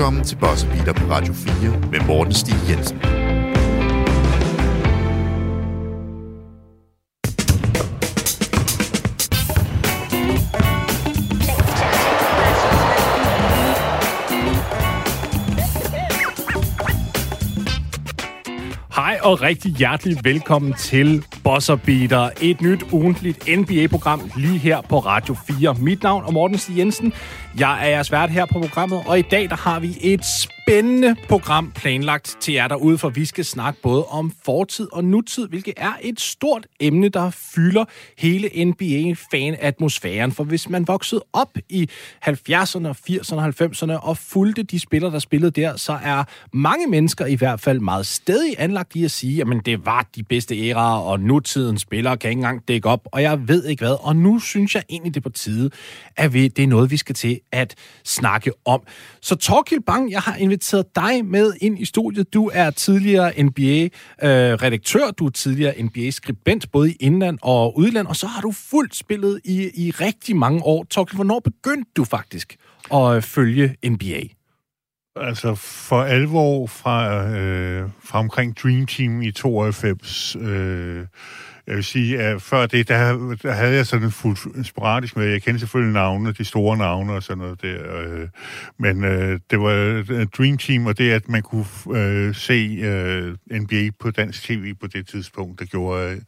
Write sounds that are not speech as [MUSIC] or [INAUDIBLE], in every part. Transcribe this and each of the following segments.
Velkommen til Boss Beater på Radio 4 med Morten Stig Jensen. Og rigtig hjertelig velkommen til Bosser Beater. Et nyt ugentligt NBA-program lige her på Radio 4. Mit navn er Morten Stig Jensen. Jeg er jeres vært her på programmet, og i dag der har vi et spændende program planlagt til jer derude, for vi skal snakke både om fortid og nutid, hvilket er et stort emne, der fylder hele NBA-fan-atmosfæren. For hvis man voksede op i 70'erne, 80'erne og 90'erne og fulgte de spillere, der spillede der, så er mange mennesker i hvert fald meget stedig anlagt i at sige, at det var de bedste æraer, og nutidens spillere kan ikke engang dække op, og jeg ved ikke hvad. Og nu synes jeg egentlig, det er på tide, at vi, det er noget, vi skal til at snakke om. Så Torkild Bang, jeg har inviteret dig med ind i studiet. Du er tidligere NBA-redaktør, øh, du er tidligere NBA-skribent, både i indland og udland, og så har du fuldt spillet i, i rigtig mange år. Torkel, hvornår begyndte du faktisk at øh, følge NBA? Altså for alvor fra, øh, fra omkring Dream Team i 92, øh, jeg vil sige, at før det, der, der havde jeg sådan fuldt sporadisk med, jeg kendte selvfølgelig navnene, de store navne og sådan noget der, øh, men øh, det var øh, Dream Team, og det, at man kunne øh, se øh, NBA på dansk tv på det tidspunkt, der gjorde, øh,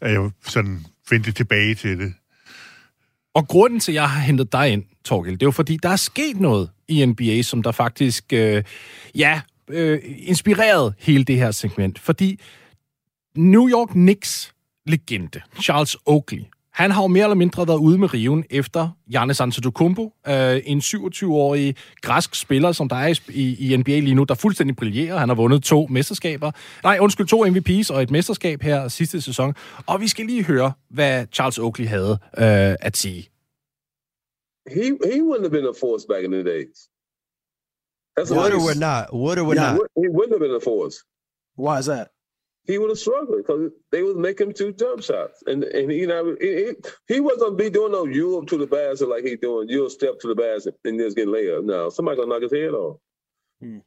at jeg sådan vendte tilbage til det. Og grunden til, at jeg har hentet dig ind, Torgild, det er jo fordi, der er sket noget i NBA, som der faktisk, øh, ja, øh, inspirerede hele det her segment. Fordi New York Knicks legende, Charles Oakley, han har jo mere eller mindre været ude med riven efter Giannis Antetokounmpo, øh, en 27-årig græsk spiller, som der er i, i NBA lige nu, der fuldstændig brillerer. Han har vundet to mesterskaber. Nej, undskyld, to MVP's og et mesterskab her sidste sæson. Og vi skal lige høre, hvad Charles Oakley havde øh, at sige. He he wouldn't have been a force back in the days. That's would or would not? Would or would yeah, not? He wouldn't have been a force. Why is that? He would have struggled because they was making him two jump shots, and and you know he, he wasn't be doing no Europe to the basket like he doing Euro step to the basket and just get layup. No, somebody gonna knock his head off. Hmm.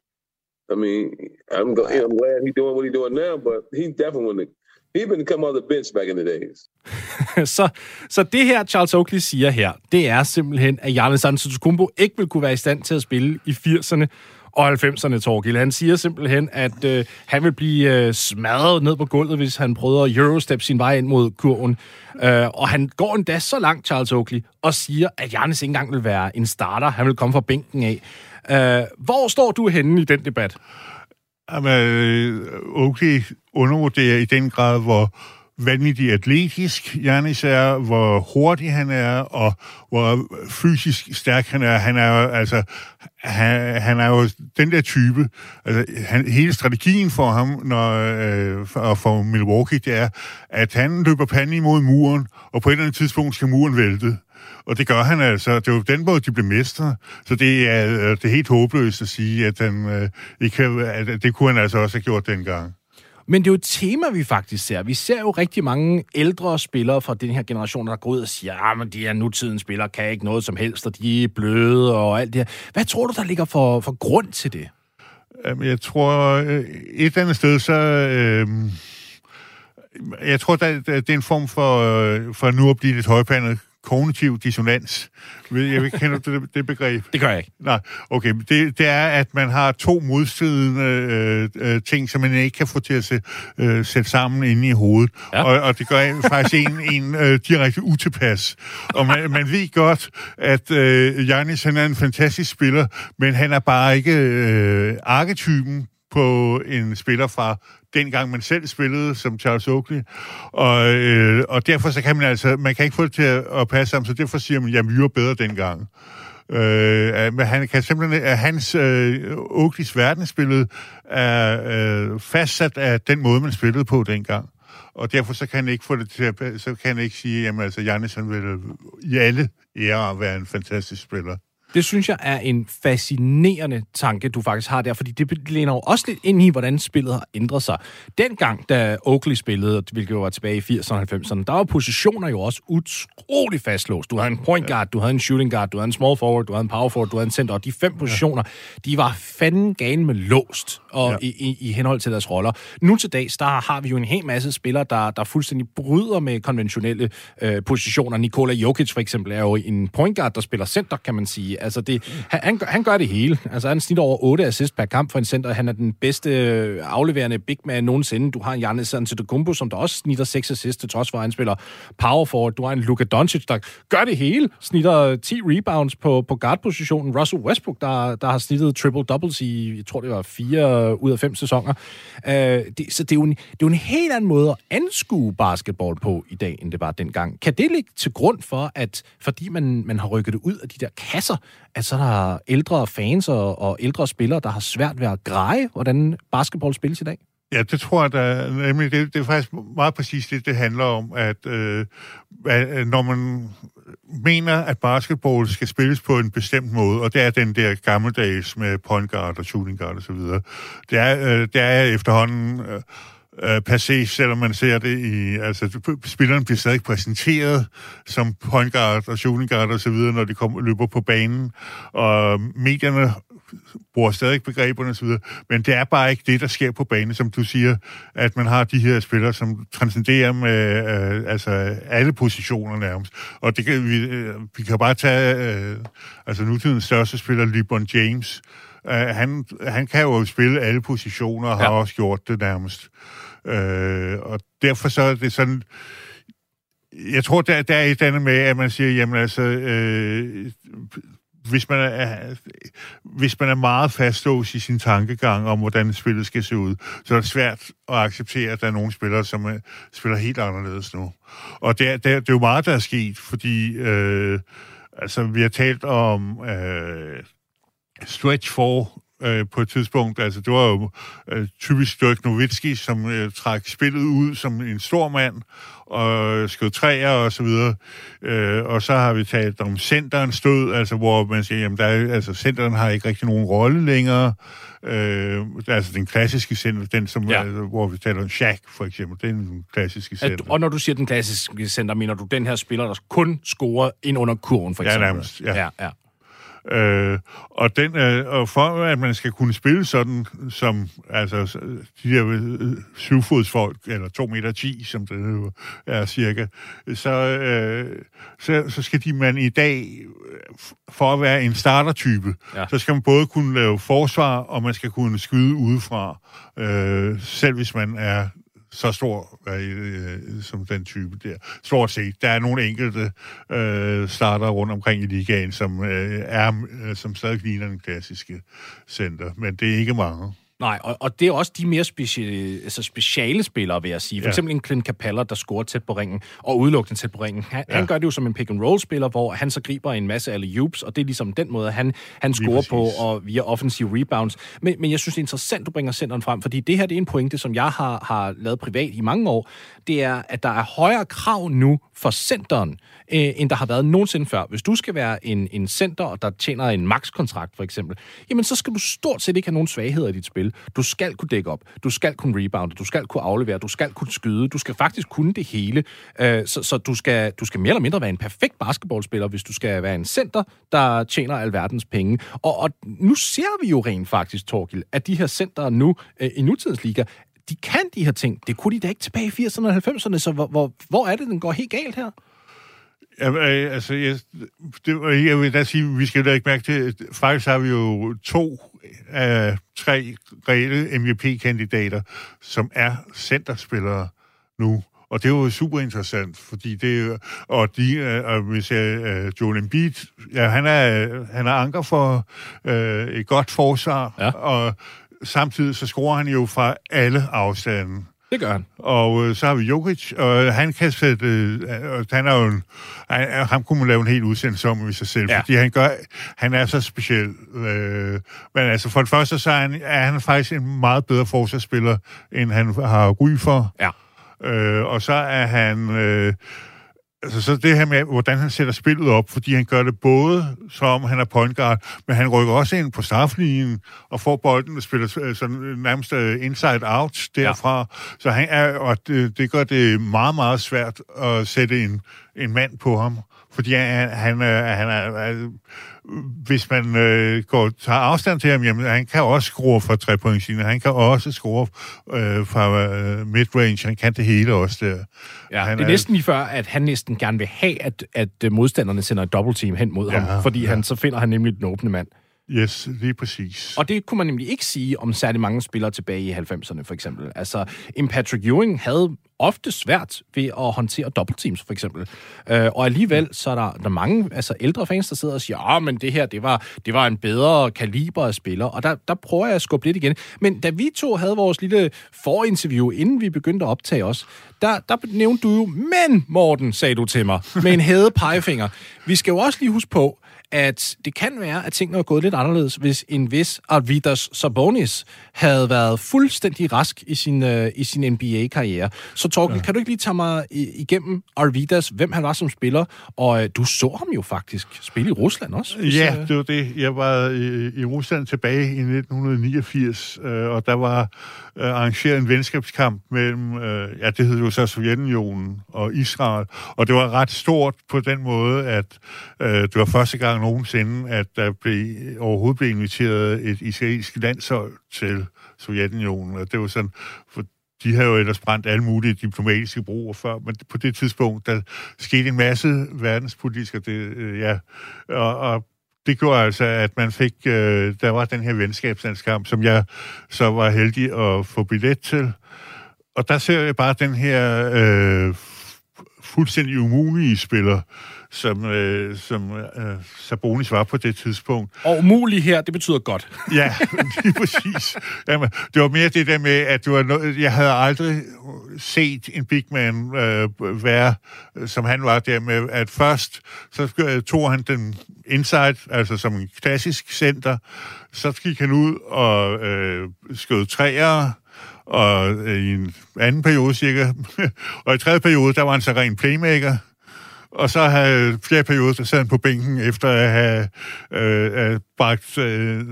I mean, I'm go- I'm glad he's doing what he's doing now, but he definitely wouldn't. He'd been come on the bench back in the days. [LAUGHS] så, så det her, Charles Oakley siger her, det er simpelthen, at Giannis Antetokounmpo ikke vil kunne være i stand til at spille i 80'erne og 90'erne, Torgild. Han siger simpelthen, at øh, han vil blive øh, smadret ned på gulvet, hvis han prøver at eurostep sin vej ind mod kurven. Øh, og han går endda så langt, Charles Oakley, og siger, at Giannis ikke engang vil være en starter. Han vil komme fra bænken af. Øh, hvor står du henne i den debat? Jamen, øh, Oakley undervurderer i den grad, hvor vanvittigt atletisk Janis er, hvor hurtig han er, og hvor fysisk stærk han er. Han er altså, han, han er jo den der type. Altså, han, hele strategien for ham, når, øh, for, for Milwaukee, det er, at han løber panden imod muren, og på et eller andet tidspunkt skal muren vælte. Og det gør han altså. Det er jo den måde, de blev mestre. Så det er, øh, det er helt håbløst at sige, at, han, øh, ikke, at det kunne han altså også have gjort dengang. Men det er jo et tema, vi faktisk ser. Vi ser jo rigtig mange ældre spillere fra den her generation, der går ud og siger, ah, at de her nutidens spillere kan ikke noget som helst, og de er bløde og alt det her. Hvad tror du, der ligger for, for grund til det? Øhm, jeg tror, øh, et eller andet sted, så... Øh, jeg tror, der, det er en form for, øh, for nu at blive lidt højpandet kognitiv dissonans. Jeg vil kende det, det begreb. Det gør jeg ikke. Nej, okay. Det, det er, at man har to modstridende øh, øh, ting, som man ikke kan få til at se, øh, sætte sammen inde i hovedet. Ja. Og, og det gør faktisk en, en øh, direkte utilpas. Og man, man ved godt, at øh, Janis han er en fantastisk spiller, men han er bare ikke øh, arketypen på en spiller fra dengang man selv spillede som Charles Oakley. Og, øh, og derfor så kan man altså, man kan ikke få det til at, at passe ham, så derfor siger man, jamen vi var bedre dengang. Øh, men han kan simpelthen, at hans øh, Oakleys verdensbillede er øh, fastsat af den måde, man spillede på dengang. Og derfor så kan han ikke få det til at, så kan han ikke sige, jamen altså, Jannis han vil i alle ære være en fantastisk spiller. Det synes jeg er en fascinerende tanke, du faktisk har der, fordi det læner jo også lidt ind i, hvordan spillet har ændret sig. Dengang, da Oakley spillede, hvilket jo var tilbage i 80'erne og 90'erne, der var positioner jo også utrolig fastlåst. Du havde en point guard, du havde en shooting guard, du havde en small forward, du havde en power forward, du havde en center, og de fem positioner, de var fanden gane med låst og ja. i, i, i henhold til deres roller. Nu til dags, der har vi jo en hel masse spillere, der, der fuldstændig bryder med konventionelle øh, positioner. Nikola Jokic for eksempel er jo en point guard, der spiller center, kan man sige. Altså det, han, han, gør, han gør det hele. Altså han snit over 8 assist per kamp for en center. Han er den bedste øh, afleverende big man nogensinde. Du har en Giannis Antetokounmpo, som der også snitter 6 assist, til trods for, at han spiller power forward. Du har en Luka Doncic, der gør det hele. Snitter 10 rebounds på, på guard-positionen. Russell Westbrook, der, der har snittet triple-doubles i, jeg tror det var fire ud af fem sæsoner. Øh, det, så det er, jo en, det er jo en helt anden måde at anskue basketball på i dag, end det var dengang. Kan det ligge til grund for, at fordi man, man har rykket det ud af de der kasser, at så er der ældre fans og, og ældre spillere, der har svært ved at greje, hvordan basketball spilles i dag? Ja, det tror jeg da. Nemlig, det, det er faktisk meget præcis det, det handler om, at øh, når man mener, at basketball skal spilles på en bestemt måde, og det er den der gammeldags med point guard og shooting guard osv., det er, øh, det er efterhånden... Øh, øh, passé, selvom man ser det i... Altså, spillerne bliver stadig præsenteret som point guard og shooting guard og så videre, når de kommer, løber på banen. Og medierne bruger stadig begreberne osv., men det er bare ikke det, der sker på banen, som du siger, at man har de her spillere, som transcenderer med øh, altså alle positioner nærmest. Og det kan, vi, øh, vi kan bare tage øh, altså nutidens største spiller, LeBron James, Uh, han, han kan jo spille alle positioner og ja. har også gjort det nærmest. Uh, og derfor så er det sådan... Jeg tror, der, der er et andet med, at man siger, jamen altså, øh, hvis man er, hvis man er meget fastlåst i sin tankegang om, hvordan spillet skal se ud, så er det svært at acceptere, at der er nogle spillere, som er, spiller helt anderledes nu. Og det er, det er, det er jo meget, der er sket, fordi øh, altså, vi har talt om øh, stretch for øh, på et tidspunkt. Altså, det var jo øh, typisk Dirk Nowitzki, som øh, trak spillet ud som en stor mand, og skød træer og så videre. Øh, og så har vi talt om centeren stød, altså hvor man siger, jamen der er, altså centeren har ikke rigtig nogen rolle længere. Øh, altså den klassiske center, den som, ja. altså, hvor vi taler om Shaq for eksempel, det er den klassiske center. At, og når du siger den klassiske center, mener du den her spiller, der kun scorer ind under kurven for eksempel? Ja, nærmest. Ja. ja, ja. Øh, og, den, øh, og for at man skal kunne spille sådan, som altså, de der øh, syvfodsfolk, eller 2 meter 10, som det er cirka, så, øh, så, så skal de man i dag, for at være en startertype, ja. så skal man både kunne lave forsvar, og man skal kunne skyde udefra, øh, selv hvis man er så stor øh, som den type der. Stort set. Der er nogle enkelte øh, starter rundt omkring i ligaen, som øh, er øh, som stadig ligner den klassiske center, men det er ikke mange. Nej, og, og det er også de mere speciale, altså speciale spillere, vil jeg sige. For ja. eksempel en Clint Capella, der scorer tæt på ringen, og udelukkende tæt på ringen. Han, ja. han gør det jo som en pick-and-roll-spiller, hvor han så griber en masse alley-oops, og det er ligesom den måde, han, han scorer på, og via offensive rebounds. Men, men jeg synes, det er interessant, du bringer centeren frem, fordi det her det er en pointe, som jeg har, har lavet privat i mange år. Det er, at der er højere krav nu for centeren, øh, end der har været nogensinde før. Hvis du skal være en, en center, der tjener en max-kontrakt, for eksempel, jamen så skal du stort set ikke have nogen svagheder i dit spil. Du skal kunne dække op, du skal kunne rebounde, du skal kunne aflevere, du skal kunne skyde, du skal faktisk kunne det hele. Øh, så så du, skal, du skal mere eller mindre være en perfekt basketballspiller, hvis du skal være en center, der tjener alverdens penge. Og, og nu ser vi jo rent faktisk, Torgil, at de her center nu øh, i nutidens liga, de kan de her ting. Det kunne de da ikke tilbage i 80'erne og 90'erne, så hvor, hvor, hvor er det, den går helt galt her? Ja, øh, altså, jeg, det, jeg vil da sige, vi skal da ikke mærke til, faktisk har vi jo to af tre reelle MVP-kandidater, som er centerspillere nu. Og det er jo super interessant, fordi det og de, øh, og hvis jeg, uh, Joel Embiid, ja, han er, han er anker for uh, et godt forsvar, ja. og samtidig så scorer han jo fra alle afstanden. Det gør han. Og øh, så har vi Jokic, og han kan sætte... Øh, han er jo en, han, ham kunne man lave en helt udsendelse om i sig selv, ja. fordi han, gør, han er så speciel. Øh, men altså, for det første, så er han, er han faktisk en meget bedre forsvarsspiller, end han har ry for. Ja. Øh, og så er han... Øh, altså, så det her med, hvordan han sætter spillet op, fordi han gør det både som han er point guard, men han rykker også ind på straflinjen og får bolden og spiller øh, sådan nærmest øh, inside out derfra. Ja. Så han er, og det, det gør det meget, meget svært at sætte en, en mand på ham. Fordi han, han, han er, hvis man øh, går, tager afstand til ham, jamen, han kan også score fra tre point han kan også score øh, fra øh, midrange, han kan det hele også der. Ja, han det er, er næsten lige før, at han næsten gerne vil have, at, at modstanderne sender et dobbeltteam hen mod ja, ham, fordi ja. han, så finder han nemlig den åbne mand. Yes, lige præcis. Og det kunne man nemlig ikke sige om særlig mange spillere tilbage i 90'erne, for eksempel. Altså, en Patrick Ewing havde ofte svært ved at håndtere dobbeltteams, for eksempel. Øh, og alligevel, så er der, der er mange altså, ældre fans, der sidder og siger, ja, men det her, det var, det var en bedre kaliber af spiller. Og der, der prøver jeg at skubbe lidt igen. Men da vi to havde vores lille forinterview, inden vi begyndte at optage os, der, der nævnte du jo, men Morten, sagde du til mig, med en hæde pegefinger. Vi skal jo også lige huske på, at det kan være, at tingene var gået lidt anderledes, hvis en vis Arvidas Sabonis havde været fuldstændig rask i sin, uh, i sin NBA-karriere. Så Torkel, ja. kan du ikke lige tage mig igennem Arvidas, hvem han var som spiller? Og uh, du så ham jo faktisk spille i Rusland også. Hvis, ja, øh, det var det. Jeg var i, i Rusland tilbage i 1989, uh, og der var uh, arrangeret en venskabskamp mellem, uh, ja, det hed jo så Sovjetunionen og Israel, og det var ret stort på den måde, at uh, det var første gang nogensinde, at der blev, overhovedet blev inviteret et israelsk landshold til Sovjetunionen, og det var sådan, for de havde jo ellers brændt alle mulige diplomatiske broer før, men på det tidspunkt, der skete en masse verdenspolitiske, det, øh, ja, og, og det gjorde altså, at man fik, øh, der var den her venskabslandskamp, som jeg så var heldig at få billet til. Og der ser jeg bare den her øh, fuldstændig umulige spiller, som, øh, som øh, Sabonis var på det tidspunkt. Og umulig her, det betyder godt. [LAUGHS] ja, lige præcis. Jamen, det var mere det der med, at det var noget, jeg havde aldrig set en big man øh, være, som han var der med, at først så tog han den inside, altså som en klassisk center, så gik han ud og øh, skød træer, og øh, i en anden periode cirka, [LAUGHS] og i tredje periode, der var han så ren playmaker, og så havde flere perioder, der sad han på bænken, efter at have øh, bragt øh,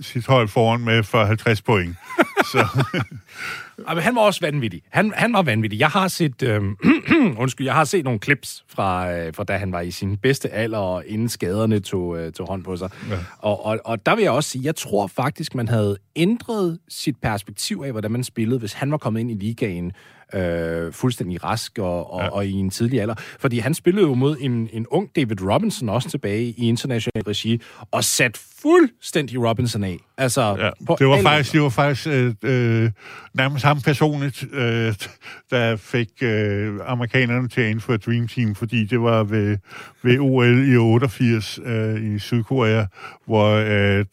sit hold foran med for 50 point. [LAUGHS] så. men han var også vanvittig. Han, han var vanvittig. Jeg har set, øh, [CLEARS THROAT] undskyld, jeg har set nogle clips fra, øh, fra da han var i sin bedste alder, og inden skaderne tog, øh, tog hånd på sig. Ja. Og, og, og der vil jeg også sige, jeg tror faktisk, man havde ændret sit perspektiv af, hvordan man spillede, hvis han var kommet ind i ligaen øh, fuldstændig rask og, og, ja. og i en tidlig alder. Fordi han spillede jo mod en, en ung David Robinson også tilbage i international regi, og sat fuldstændig Robinson af. Altså, ja, det, var faktisk, det var faktisk øh, øh, nærmest ham personligt, øh, der fik øh, amerikanerne til at indføre Dream Team, fordi det var ved, ved OL i 88 øh, i Sydkorea, hvor øh,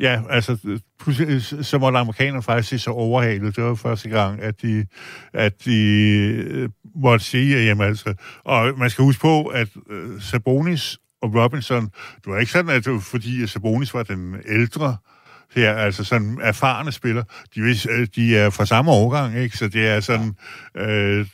Ja, altså, så øh, måtte amerikanerne faktisk se så overhalet. Det var første gang, at de, at de øh, måtte sige, at jamen, altså, og man skal huske på, at øh, Sabonis og Robinson, det var ikke sådan, at det var, fordi Sabonis var den ældre, her, altså sådan erfarne spiller, de, de er fra samme årgang, ikke? Så det er sådan, øh,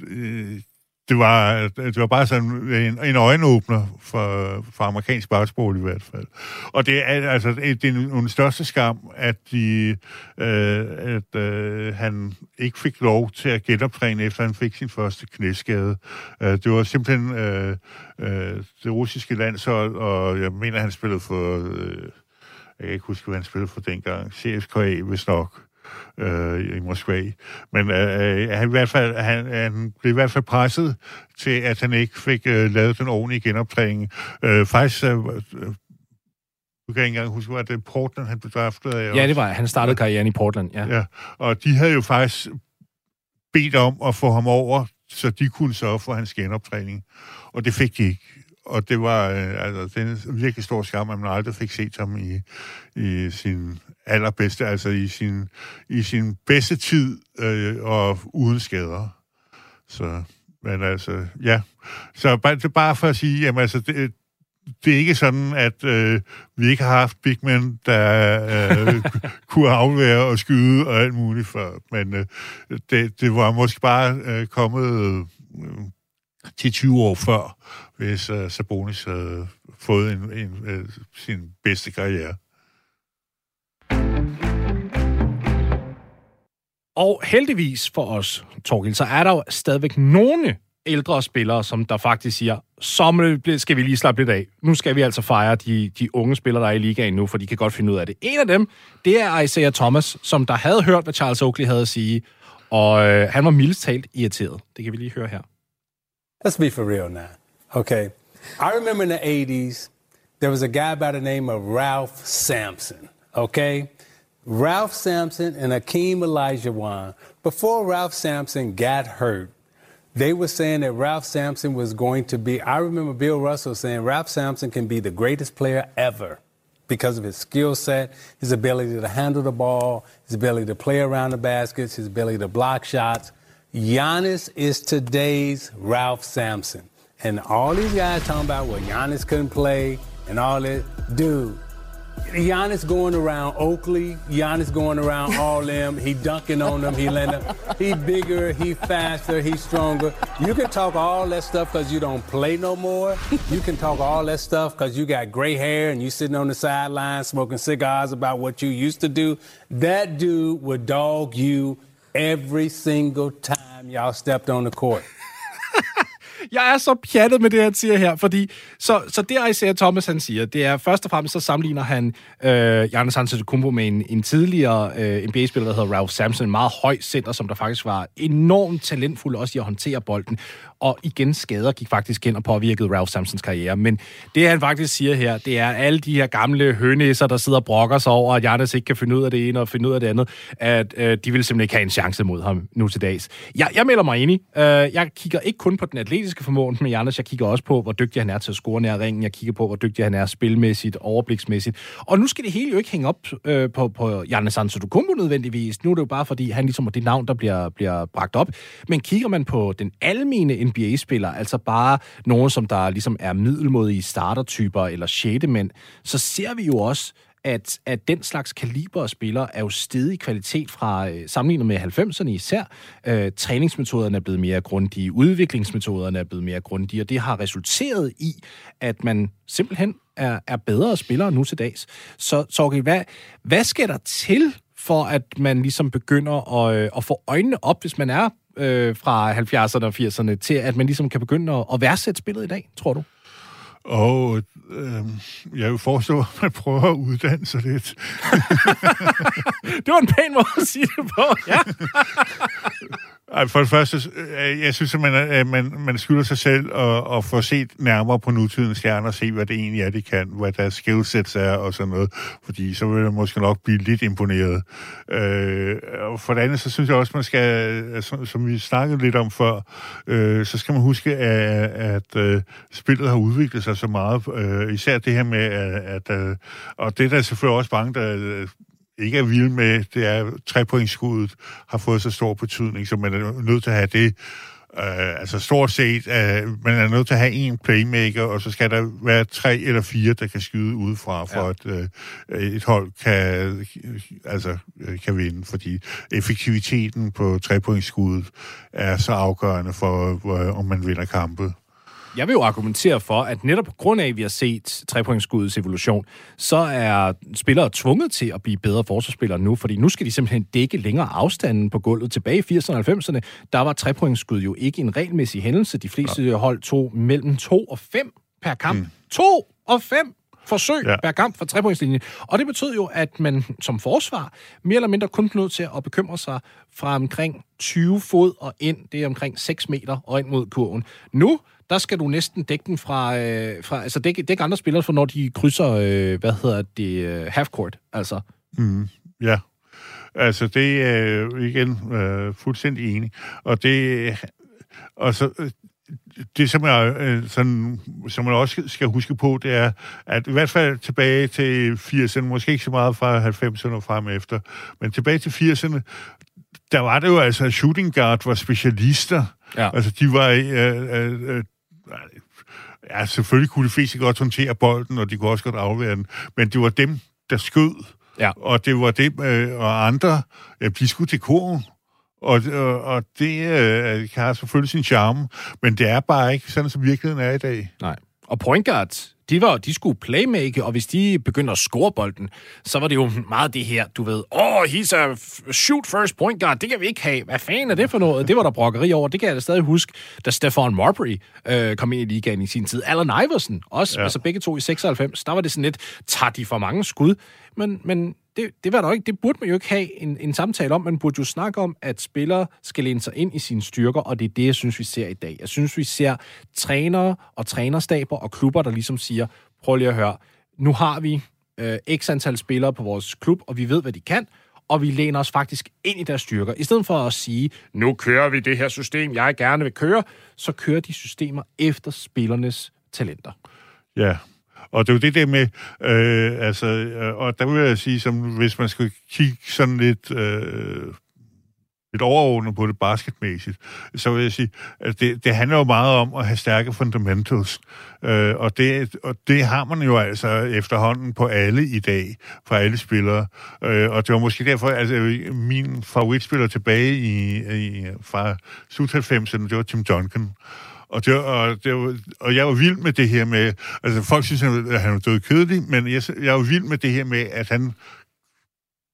det var, det var bare sådan en, en øjenåbner for, for amerikansk basketball i hvert fald. Og det er altså det er en største skam, at, de, øh, at øh, han ikke fik lov til at genoptræne, efter han fik sin første knæskade. Øh, det var simpelthen øh, øh, det russiske landshold, og jeg mener, han spillede for... Øh, jeg kan ikke huske, hvad han spillede for dengang. CSKA, hvis nok øh, i Moskva. Men øh, han, i hvert fald, han, han blev i hvert fald presset til, at han ikke fik øh, lavet den ordentlige genoptræning. Øh, faktisk... Øh, du kan ikke engang huske, at det Portland, han blev draftet af. Ja, det var Han startede karrieren i Portland, ja. ja. Og de havde jo faktisk bedt om at få ham over, så de kunne sørge for hans genoptræning. Og det fik de ikke og det var øh, altså, det er en virkelig stor skam, at man aldrig fik set ham i, i sin allerbedste, altså i sin, i sin bedste tid øh, og uden skader. Så, men altså, ja. Så bare, det er bare for at sige, jamen altså, det, det er ikke sådan, at øh, vi ikke har haft big men, der øh, [LAUGHS] kunne afvære og skyde og alt muligt før, men øh, det, det var måske bare øh, kommet øh, 10-20 år før, hvis uh, Sabonis havde fået en, en, uh, sin bedste karriere. Og heldigvis for os, Torgild, så er der jo stadigvæk nogle ældre spillere, som der faktisk siger, så skal vi lige slappe lidt af. Nu skal vi altså fejre de, de unge spillere, der er i ligaen nu, for de kan godt finde ud af det. En af dem, det er Isaiah Thomas, som der havde hørt, hvad Charles Oakley havde at sige, og øh, han var mildest talt irriteret. Det kan vi lige høre her. Let's be for real now, okay? I remember in the 80s, there was a guy by the name of Ralph Sampson, okay? Ralph Sampson and Akeem Olajuwon. Before Ralph Sampson got hurt, they were saying that Ralph Sampson was going to be. I remember Bill Russell saying Ralph Sampson can be the greatest player ever because of his skill set, his ability to handle the ball, his ability to play around the baskets, his ability to block shots. Giannis is today's Ralph Sampson. And all these guys talking about, well, Giannis couldn't play and all that. Dude, Giannis going around Oakley, Giannis going around [LAUGHS] all them. He dunking on them. He letting them. He bigger. He faster. He stronger. You can talk all that stuff because you don't play no more. You can talk all that stuff because you got gray hair and you sitting on the sideline smoking cigars about what you used to do. That dude would dog you every single time y'all stepped on the court. Jeg er så pjattet med det, han siger her, fordi så, så det, Isaiah Thomas han siger, det er først og fremmest, så sammenligner han øh, Giannis Antetokounmpo med en, en tidligere øh, NBA-spiller, der hedder Ralph Sampson, en meget høj center, som der faktisk var enormt talentfuld også i at håndtere bolden. Og igen, skader gik faktisk ind og påvirkede Ralph Sampsons karriere. Men det, han faktisk siger her, det er alle de her gamle hønæsser, der sidder og brokker sig over, at Giannis ikke kan finde ud af det ene og finde ud af det andet, at øh, de vil simpelthen ikke have en chance mod ham nu til dags. Jeg, jeg melder mig enig. Øh, jeg kigger ikke kun på den atletiske formåen med Giannis, jeg kigger også på, hvor dygtig han er til at score nær ringen. Jeg kigger på, hvor dygtig han er spilmæssigt, overbliksmæssigt. Og nu skal det hele jo ikke hænge op øh, på, på Giannis Antetokounmpo nødvendigvis. Nu er det jo bare, fordi han ligesom er det navn, der bliver, bliver bragt op. Men kigger man på den almene NBA-spiller, altså bare nogen, som der ligesom er middelmodige startertyper eller sjældemænd, så ser vi jo også, at, at den slags kaliber af spillere er jo stedig kvalitet fra øh, sammenlignet med 90'erne især. Øh, træningsmetoderne er blevet mere grundige, udviklingsmetoderne er blevet mere grundige, og det har resulteret i, at man simpelthen er, er bedre spillere nu til dags. Så, så hvad, hvad skal der til, for at man ligesom begynder at, øh, at få øjnene op, hvis man er øh, fra 70'erne og 80'erne, til at man ligesom kan begynde at, at værdsætte spillet i dag, tror du? Og øh, jeg vil forestå, at man prøver at uddanne sig lidt. [LAUGHS] det var en pæn måde at sige det på, [LAUGHS] ja. For det første, øh, jeg synes, at man, at man, man skylder sig selv at, at få set nærmere på nutidens stjerner og se, hvad det egentlig er, de kan, hvad deres skillsets er og sådan noget, fordi så vil man måske nok blive lidt imponeret. Øh, og for det andet, så synes jeg også, man skal, som, som vi snakkede lidt om før, øh, så skal man huske, at, at at spillet har udviklet sig så meget, øh, især det her med, at, at øh, og det er der selvfølgelig også mange, der ikke er vild med, det er, trepointskuddet har fået så stor betydning, så man er nødt til at have det. Uh, altså stort set, uh, man er nødt til at have en playmaker, og så skal der være tre eller fire, der kan skyde udefra, for ja. at uh, et hold kan, altså, kan vinde, fordi effektiviteten på trepointskuddet er så afgørende for, uh, om man vinder kampe. Jeg vil jo argumentere for, at netop på grund af, at vi har set trepointsskuddets evolution, så er spillere tvunget til at blive bedre forsvarsspillere nu, fordi nu skal de simpelthen dække længere afstanden på gulvet. Tilbage i 80'erne og 90'erne, der var trepointsskud jo ikke en regelmæssig hændelse. De fleste ja. hold tog mellem 2 og 5 per kamp. Mm. 2 og 5 forsøg ja. per kamp fra trepointslinjen. Og det betød jo, at man som forsvar mere eller mindre kun nødt til at bekymre sig fra omkring 20 fod og ind. Det er omkring 6 meter og ind mod kurven. Nu der skal du næsten dække den fra, øh, fra altså dække, dække andre spillere, for når de krydser, øh, hvad hedder det, øh, half-court, altså. Mm, ja, altså det er øh, igen øh, fuldstændig enig. Og det, og så, øh, det, som jeg, øh, sådan, som man også skal huske på, det er, at i hvert fald tilbage til 80'erne, måske ikke så meget fra 90'erne og frem efter, men tilbage til 80'erne, der var det jo altså, at shooting guard var specialister. Ja. Altså, de var, øh, øh, øh ja, selvfølgelig kunne de fleste godt håndtere bolden, og de kunne også godt afvære den, men det var dem, der skød. Ja. Og det var dem, øh, og andre, ja, de skulle til koren. Og, og, og det øh, har selvfølgelig sin charme, men det er bare ikke sådan, som virkeligheden er i dag. Nej. Og point guards, de, var, de skulle playmake, og hvis de begynder at score bolden, så var det jo meget det her, du ved, åh, oh, he's a shoot first point guard, det kan vi ikke have. Hvad fanden er det for noget? Det var der brokkeri over. Det kan jeg da stadig huske, da Stefan Marbury øh, kom ind i ligaen i sin tid. Allen Iverson også, ja. altså begge to i 96, der var det sådan lidt, tager de for mange skud? Men, men det, det var der ikke. Det burde man jo ikke have en, en samtale om. Man burde jo snakke om, at spillere skal læne sig ind i sine styrker, og det er det, jeg synes, vi ser i dag. Jeg synes, vi ser trænere og trænerstaber og klubber, der ligesom siger, prøv lige at høre, nu har vi øh, x antal spillere på vores klub, og vi ved, hvad de kan, og vi læner os faktisk ind i deres styrker. I stedet for at sige, nu kører vi det her system, jeg gerne vil køre, så kører de systemer efter spillernes talenter. Ja, og det er jo det der med, øh, altså, øh, og der vil jeg sige, som hvis man skal kigge sådan lidt... Øh, lidt overordnet på det basketmæssigt, så vil jeg sige, at det, det handler jo meget om at have stærke fundamentals. Øh, og, det, og det har man jo altså efterhånden på alle i dag, for alle spillere. Øh, og det var måske derfor, altså min favoritspiller tilbage i, i fra slut 90'erne, det var Tim Duncan. Og, det, og, det, og jeg var vild med det her med, altså folk synes, at han var død kedelig, men jeg, jeg var vild med det her med, at han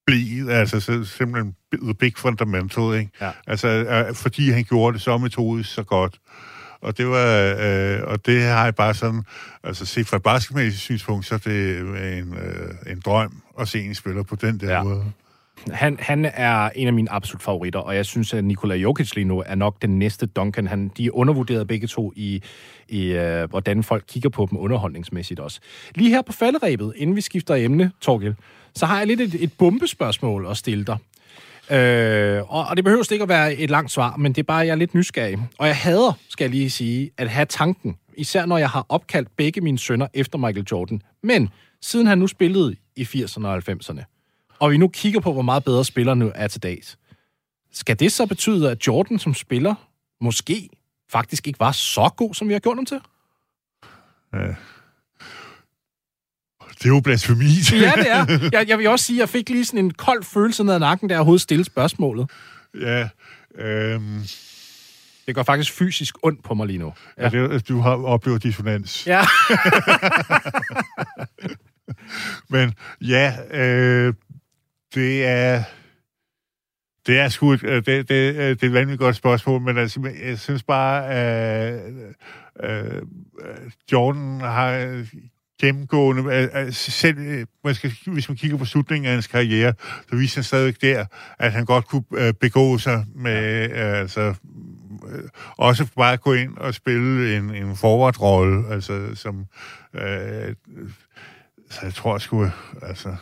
blev, altså så, simpelthen the big fundamental, ikke? Ja. Altså, øh, fordi han gjorde det så metodisk så godt. Og det var, øh, og det har jeg bare sådan, altså set fra et basketmæssigt synspunkt, så er det en, øh, en drøm at se en spiller på den der ja. måde. Han, han er en af mine absolut favoritter, og jeg synes, at Nikola Jokic lige nu er nok den næste Duncan. Han, de er undervurderet begge to i, i øh, hvordan folk kigger på dem underholdningsmæssigt også. Lige her på falderæbet, inden vi skifter emne, Torgild, så har jeg lidt et, et bombespørgsmål at stille dig. Øh, og, og det behøver ikke at være et langt svar, men det er bare, jeg er lidt nysgerrig. Og jeg hader, skal jeg lige sige, at have tanken, især når jeg har opkaldt begge mine sønner efter Michael Jordan. Men siden han nu spillede i 80'erne og 90'erne, og vi nu kigger på, hvor meget bedre spiller nu er til dags, skal det så betyde, at Jordan som spiller måske faktisk ikke var så god, som vi har gjort ham til? Ja. Det er jo blasfemi. ja, det er. Jeg, jeg vil også sige, at jeg fik lige sådan en kold følelse ned ad nakken, da jeg overhovedet stillede spørgsmålet. Ja, øhm... Det går faktisk fysisk ondt på mig lige nu. Ja, ja det, du har oplevet dissonans. Ja. [LAUGHS] Men ja, øh, det er... Det er sgu et, øh, det, det, det er et vanvittigt godt spørgsmål, men altså, jeg synes bare, at uh, uh, Jordan har gennemgående, altså selv man skal, hvis man kigger på slutningen af hans karriere, så viser han stadigvæk der, at han godt kunne begå sig med, altså, også bare gå ind og spille en, en forward-rolle, altså, som, øh, så jeg tror sgu, altså,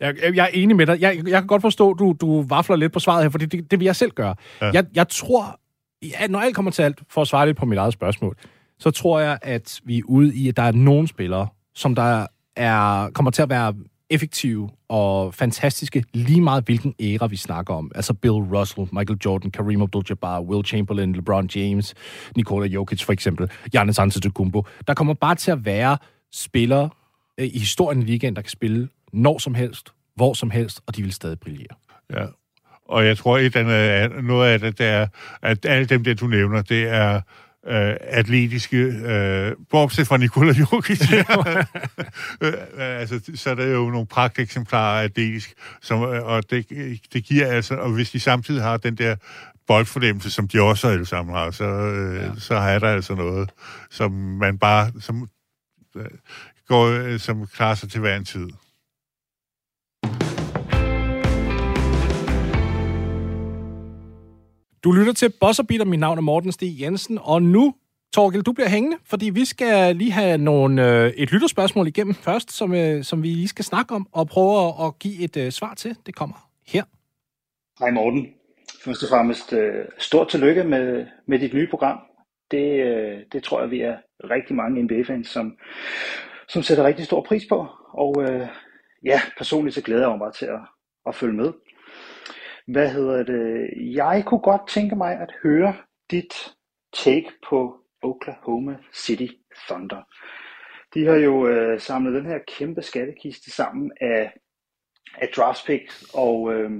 jeg, jeg er enig med dig. Jeg, jeg kan godt forstå, at du, du vafler lidt på svaret her, for det, det vil jeg selv gøre. Ja. Jeg, jeg tror, ja, når alt kommer til alt, for at svare lidt på mit eget spørgsmål, så tror jeg, at vi er ude i, at der er nogle spillere, som der er, kommer til at være effektive og fantastiske, lige meget hvilken æra vi snakker om. Altså Bill Russell, Michael Jordan, Kareem Abdul-Jabbar, Will Chamberlain, LeBron James, Nikola Jokic for eksempel, Giannis Antetokounmpo. Der kommer bare til at være spillere øh, i historien i ligaen, der kan spille når som helst, hvor som helst, og de vil stadig brillere. Ja, og jeg tror, at noget af det, det er, at alle dem, der du nævner, det er øh, atletiske, øh, bortset fra Nikola Jokic, [LAUGHS] [LAUGHS] øh, altså, så er der jo nogle pragteksemplarer atletisk, som, øh, og det, det giver altså, og hvis de samtidig har den der boldfornemmelse, som de også alle sammen har, så, øh, ja. så er der altså noget, som man bare, som, øh, går, øh, som klarer sig til hver en tid. Du lytter til Boss Beater. Mit navn er Morten Stig Jensen, og nu, Torgel, du bliver hængende, fordi vi skal lige have nogle, øh, et lytterspørgsmål igennem først, som, øh, som vi lige skal snakke om og prøve at, at give et øh, svar til. Det kommer her. Hej Morten. Først og fremmest øh, stort tillykke med, med dit nye program. Det, øh, det tror jeg, vi er rigtig mange NBA-fans, som, som sætter rigtig stor pris på. Og øh, ja, personligt så glæder jeg mig til at, at følge med. Hvad hedder det? Jeg kunne godt tænke mig at høre dit take på Oklahoma City Thunder. De har jo øh, samlet den her kæmpe skattekiste sammen af, af draft picks, og øh,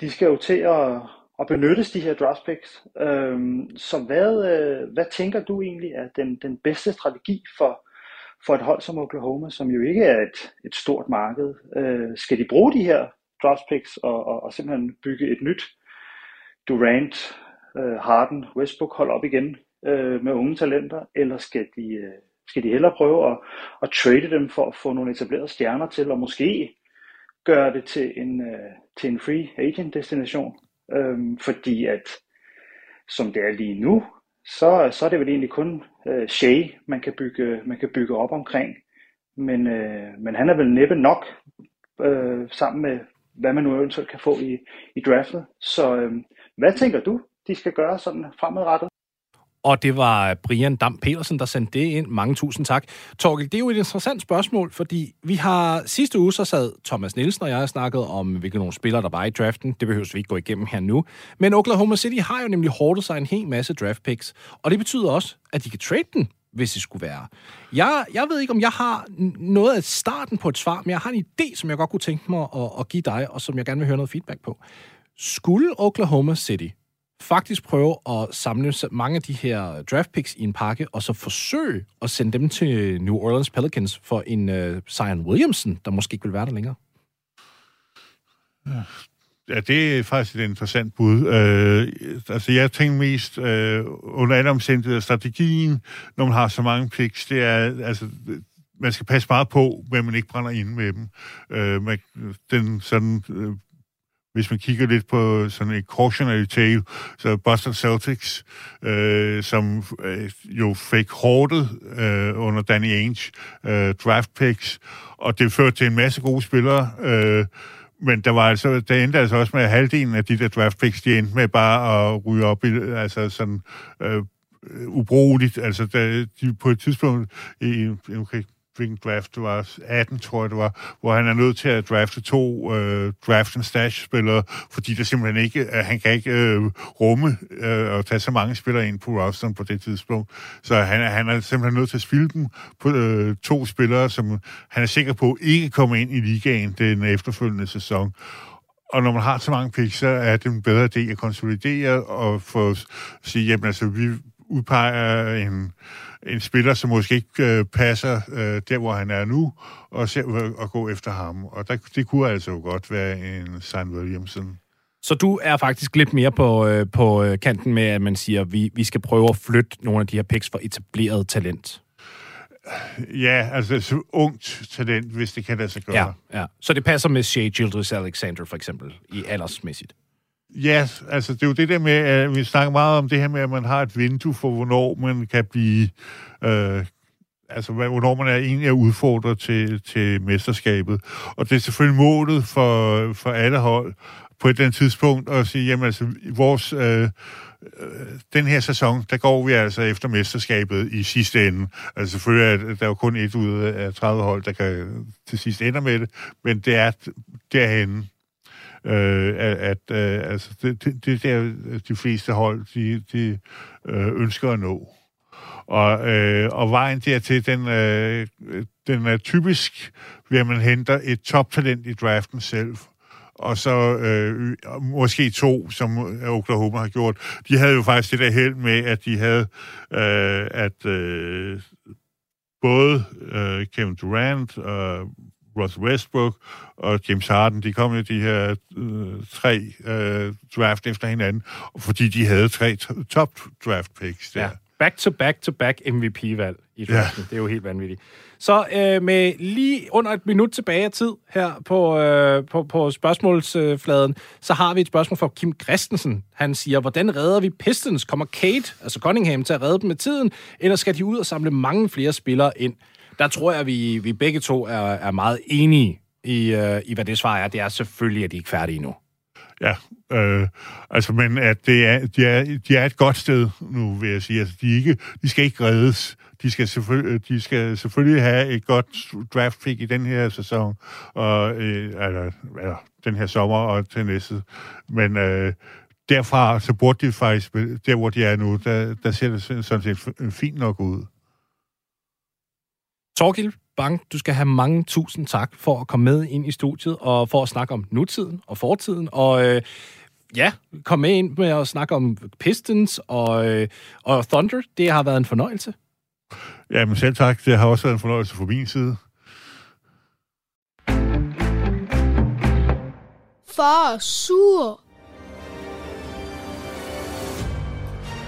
de skal jo til at, at benyttes, de her draft picks. Øhm, så hvad, øh, hvad tænker du egentlig er den, den bedste strategi for, for et hold som Oklahoma, som jo ikke er et, et stort marked? Øh, skal de bruge de her draft picks og, og, og simpelthen bygge et nyt Durant, øh, Harden, Westbrook hold op igen øh, med unge talenter, eller skal de, øh, skal de hellere prøve at, at trade dem for at få nogle etablerede stjerner til, og måske gøre det til en, øh, til en free agent destination? Øhm, fordi at som det er lige nu, så, så er det vel egentlig kun øh, Shea, man kan, bygge, man kan bygge op omkring. Men, øh, men han er vel næppe nok øh, sammen med, hvad man nu eventuelt kan få i, i draftet. Så øh, hvad tænker du, de skal gøre sådan fremadrettet? Og det var Brian Dam Petersen, der sendte det ind. Mange tusind tak. Torgel, det er jo et interessant spørgsmål, fordi vi har sidste uge så sad Thomas Nielsen og jeg snakket om, hvilke nogle spillere, der var i draften. Det behøver vi ikke gå igennem her nu. Men Oklahoma City har jo nemlig hårdt sig en hel masse draft picks, og det betyder også, at de kan trade den hvis det skulle være. Jeg, jeg ved ikke, om jeg har noget af starten på et svar, men jeg har en idé, som jeg godt kunne tænke mig at, at give dig, og som jeg gerne vil høre noget feedback på. Skulle Oklahoma City faktisk prøve at samle mange af de her draft picks i en pakke, og så forsøge at sende dem til New Orleans Pelicans for en uh, Zion Williamson, der måske ikke vil være der længere? Ja, det er faktisk et interessant bud. Øh, altså, jeg tænker mest øh, under alle omstændigheder strategien, når man har så mange picks, det er, altså, man skal passe meget på, hvad man ikke brænder ind med dem. Øh, man, den sådan øh, hvis man kigger lidt på sådan en cautionary tale, så Boston Celtics, øh, som øh, jo fik hårdet øh, under Danny Ainge øh, draft picks, og det førte til en masse gode spillere, øh, men der var altså, det endte altså også med at halvdelen af de der draft picks, de endte med bare at ryge op i, altså sådan, øh, ubrugeligt. Altså, der, de på et tidspunkt, i, okay, Spring draft det var, 18 tror jeg det var, hvor han er nødt til at drafte to øh, draft and stash spillere, fordi det simpelthen ikke, øh, han kan ikke øh, rumme øh, og tage så mange spillere ind på rosteren på det tidspunkt. Så han, han er simpelthen nødt til at spille dem på øh, to spillere, som han er sikker på ikke kommer ind i ligaen den efterfølgende sæson. Og når man har så mange picks, så er det en bedre idé at konsolidere og få sige, jamen altså, vi udpeger en en spiller, som måske ikke øh, passer øh, der, hvor han er nu, og ser øh, at gå efter ham. Og der, det kunne altså jo godt være en St. Williamson. Så du er faktisk lidt mere på, øh, på øh, kanten med, at man siger, at vi, vi skal prøve at flytte nogle af de her picks for etableret talent? Ja, altså så ungt talent, hvis det kan lade sig gøre. Ja, ja. Så det passer med Shea Gilders Alexander for eksempel, i aldersmæssigt? Ja, altså det er jo det der med, at vi snakker meget om det her med, at man har et vindue for, hvornår man kan blive... Øh, altså, hvornår man er egentlig er udfordret til, til mesterskabet. Og det er selvfølgelig målet for, for alle hold på et eller andet tidspunkt at sige, jamen altså, vores... Øh, øh den her sæson, der går vi altså efter mesterskabet i sidste ende. Altså selvfølgelig er der jo kun et ud af 30 hold, der kan til sidst ende med det, men det er derhen, øh, at øh, altså, det, det, det der de fleste hold, de, de øh, ønsker at nå. Og, øh, og vejen dertil, den, øh, den er typisk, ved at man henter et toptalent i draften selv, og så øh, måske to, som øh, Oklahoma har gjort. De havde jo faktisk det der held med, at de havde, øh, at øh, både øh, Kevin Durant og Russ Westbrook og James Harden, de kom jo de her øh, tre øh, draft efter hinanden, fordi de havde tre top draft picks der. Ja. Back to back to back MVP-valg i draften. Ja. Det er jo helt vanvittigt. Så øh, med lige under et minut tilbage af tid her på, øh, på, på spørgsmålsfladen, så har vi et spørgsmål fra Kim Christensen. Han siger, hvordan redder vi Pistons? Kommer Kate, altså Cunningham, til at redde dem med tiden, eller skal de ud og samle mange flere spillere ind? Der tror jeg, at vi, vi begge to er, er meget enige i, øh, i, hvad det svar er. Det er selvfølgelig, at de ikke er færdige endnu. Ja, øh, altså, men at det er, de, er, de er et godt sted nu, vil jeg sige. Altså, de, ikke, de skal ikke reddes. De skal, selvfølgelig, de skal selvfølgelig have et godt draft pick i den her sæson, og, øh, eller, eller den her sommer og til næste. Men øh, derfra, så burde de faktisk, der hvor de er nu, der, der ser det sådan set fint nok ud. Torgild, Bang, du skal have mange tusind tak for at komme med ind i studiet, og for at snakke om nutiden og fortiden, og øh, ja, kom med ind med at snakke om Pistons og, øh, og Thunder. Det har været en fornøjelse. Jamen selv tak. Det har også været en fornøjelse fra min side. Far sur.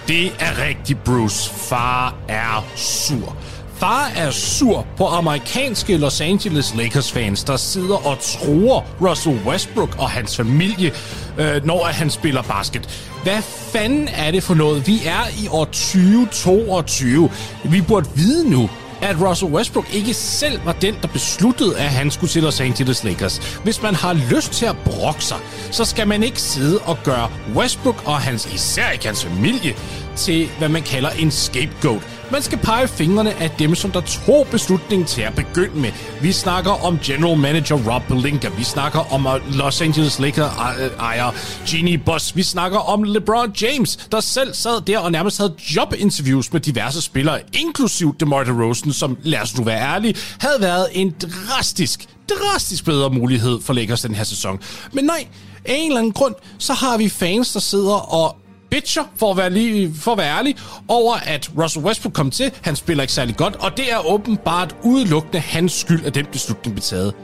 Det er rigtigt, Bruce. Far er sur. Far er sur på amerikanske Los Angeles Lakers-fans, der sidder og tror Russell Westbrook og hans familie, øh, når han spiller basket. Hvad fanden er det for noget? Vi er i år 2022. Vi burde vide nu, at Russell Westbrook ikke selv var den, der besluttede, at han skulle til Los Angeles Lakers. Hvis man har lyst til at brokke sig, så skal man ikke sidde og gøre Westbrook og hans, især ikke hans familie, til hvad man kalder en scapegoat. Man skal pege fingrene af dem, som der tog beslutningen til at begynde med. Vi snakker om general manager Rob Pelinka. Vi snakker om øh, Los Angeles Lakers øh, ejer Genie Boss. Vi snakker om LeBron James, der selv sad der og nærmest havde jobinterviews med diverse spillere, inklusiv DeMar DeRozan, som, lad os nu være ærlige, havde været en drastisk, drastisk bedre mulighed for Lakers den her sæson. Men nej, af en eller anden grund, så har vi fans, der sidder og bitcher, for at være, lige, for at være ærlig, over at Russell Westbrook kom til. Han spiller ikke særlig godt, og det er åbenbart udelukkende hans skyld, at den beslutning blev taget.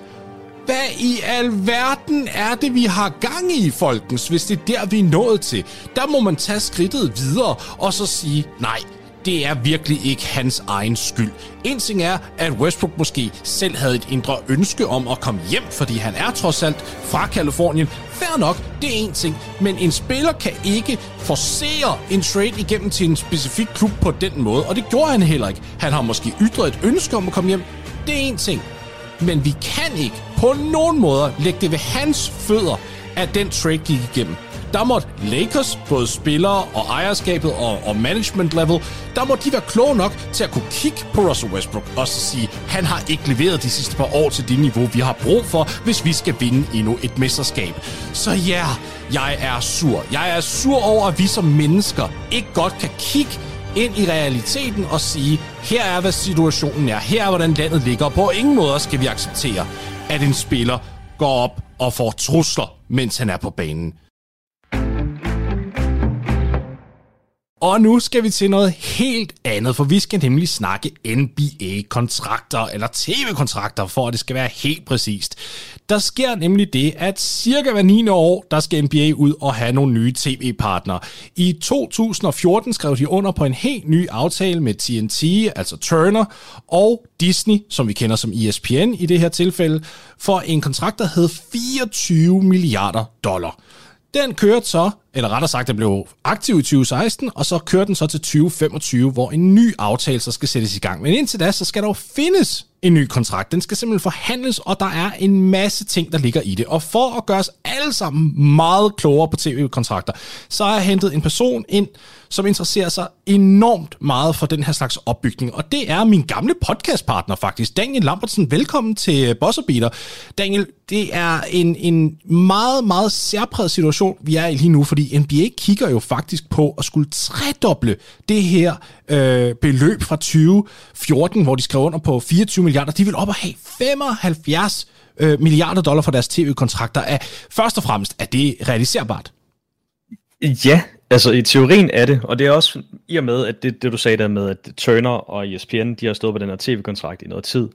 Hvad i alverden er det, vi har gang i, folkens, hvis det er der, vi er nået til? Der må man tage skridtet videre og så sige, nej, det er virkelig ikke hans egen skyld. En ting er, at Westbrook måske selv havde et indre ønske om at komme hjem, fordi han er trods alt fra Kalifornien. Fair nok, det er en ting, men en spiller kan ikke forcere en trade igennem til en specifik klub på den måde, og det gjorde han heller ikke. Han har måske ytret et ønske om at komme hjem. Det er en ting. Men vi kan ikke på nogen måder lægge det ved hans fødder, at den trade gik igennem der måtte Lakers, både spillere og ejerskabet og, og management level, der må de være kloge nok til at kunne kigge på Russell Westbrook og så sige, han har ikke leveret de sidste par år til det niveau, vi har brug for, hvis vi skal vinde endnu et mesterskab. Så ja, jeg er sur. Jeg er sur over, at vi som mennesker ikke godt kan kigge ind i realiteten og sige, her er, hvad situationen er, her er, hvordan landet ligger, på ingen måde skal vi acceptere, at en spiller går op og får trusler, mens han er på banen. Og nu skal vi til noget helt andet, for vi skal nemlig snakke NBA-kontrakter, eller TV-kontrakter, for at det skal være helt præcist. Der sker nemlig det, at cirka hver 9. år, der skal NBA ud og have nogle nye tv-partnere. I 2014 skrev de under på en helt ny aftale med TNT, altså Turner, og Disney, som vi kender som ESPN i det her tilfælde, for en kontrakt, der hed 24 milliarder dollar. Den kørte så, eller rettere sagt, den blev aktiv i 2016, og så kører den så til 2025, hvor en ny aftale så skal sættes i gang. Men indtil da, så skal der jo findes en ny kontrakt. Den skal simpelthen forhandles, og der er en masse ting, der ligger i det. Og for at gøre os alle sammen meget klogere på tv-kontrakter, så har jeg hentet en person ind, som interesserer sig enormt meget for den her slags opbygning. Og det er min gamle podcastpartner faktisk, Daniel Lambertsen. Velkommen til Bosserbeater. Daniel, det er en, en meget, meget særpræget situation, vi er i lige nu, fordi NBA kigger jo faktisk på at skulle tredoble det her øh, beløb fra 2014, hvor de skrev under på 24 milliarder. De vil op og have 75 øh, milliarder dollar for deres tv-kontrakter. Er, først og fremmest, er det realiserbart? Ja, altså i teorien er det, og det er også i og med, at det, det du sagde der med, at Turner og ESPN, de har stået på den her tv-kontrakt i noget tid.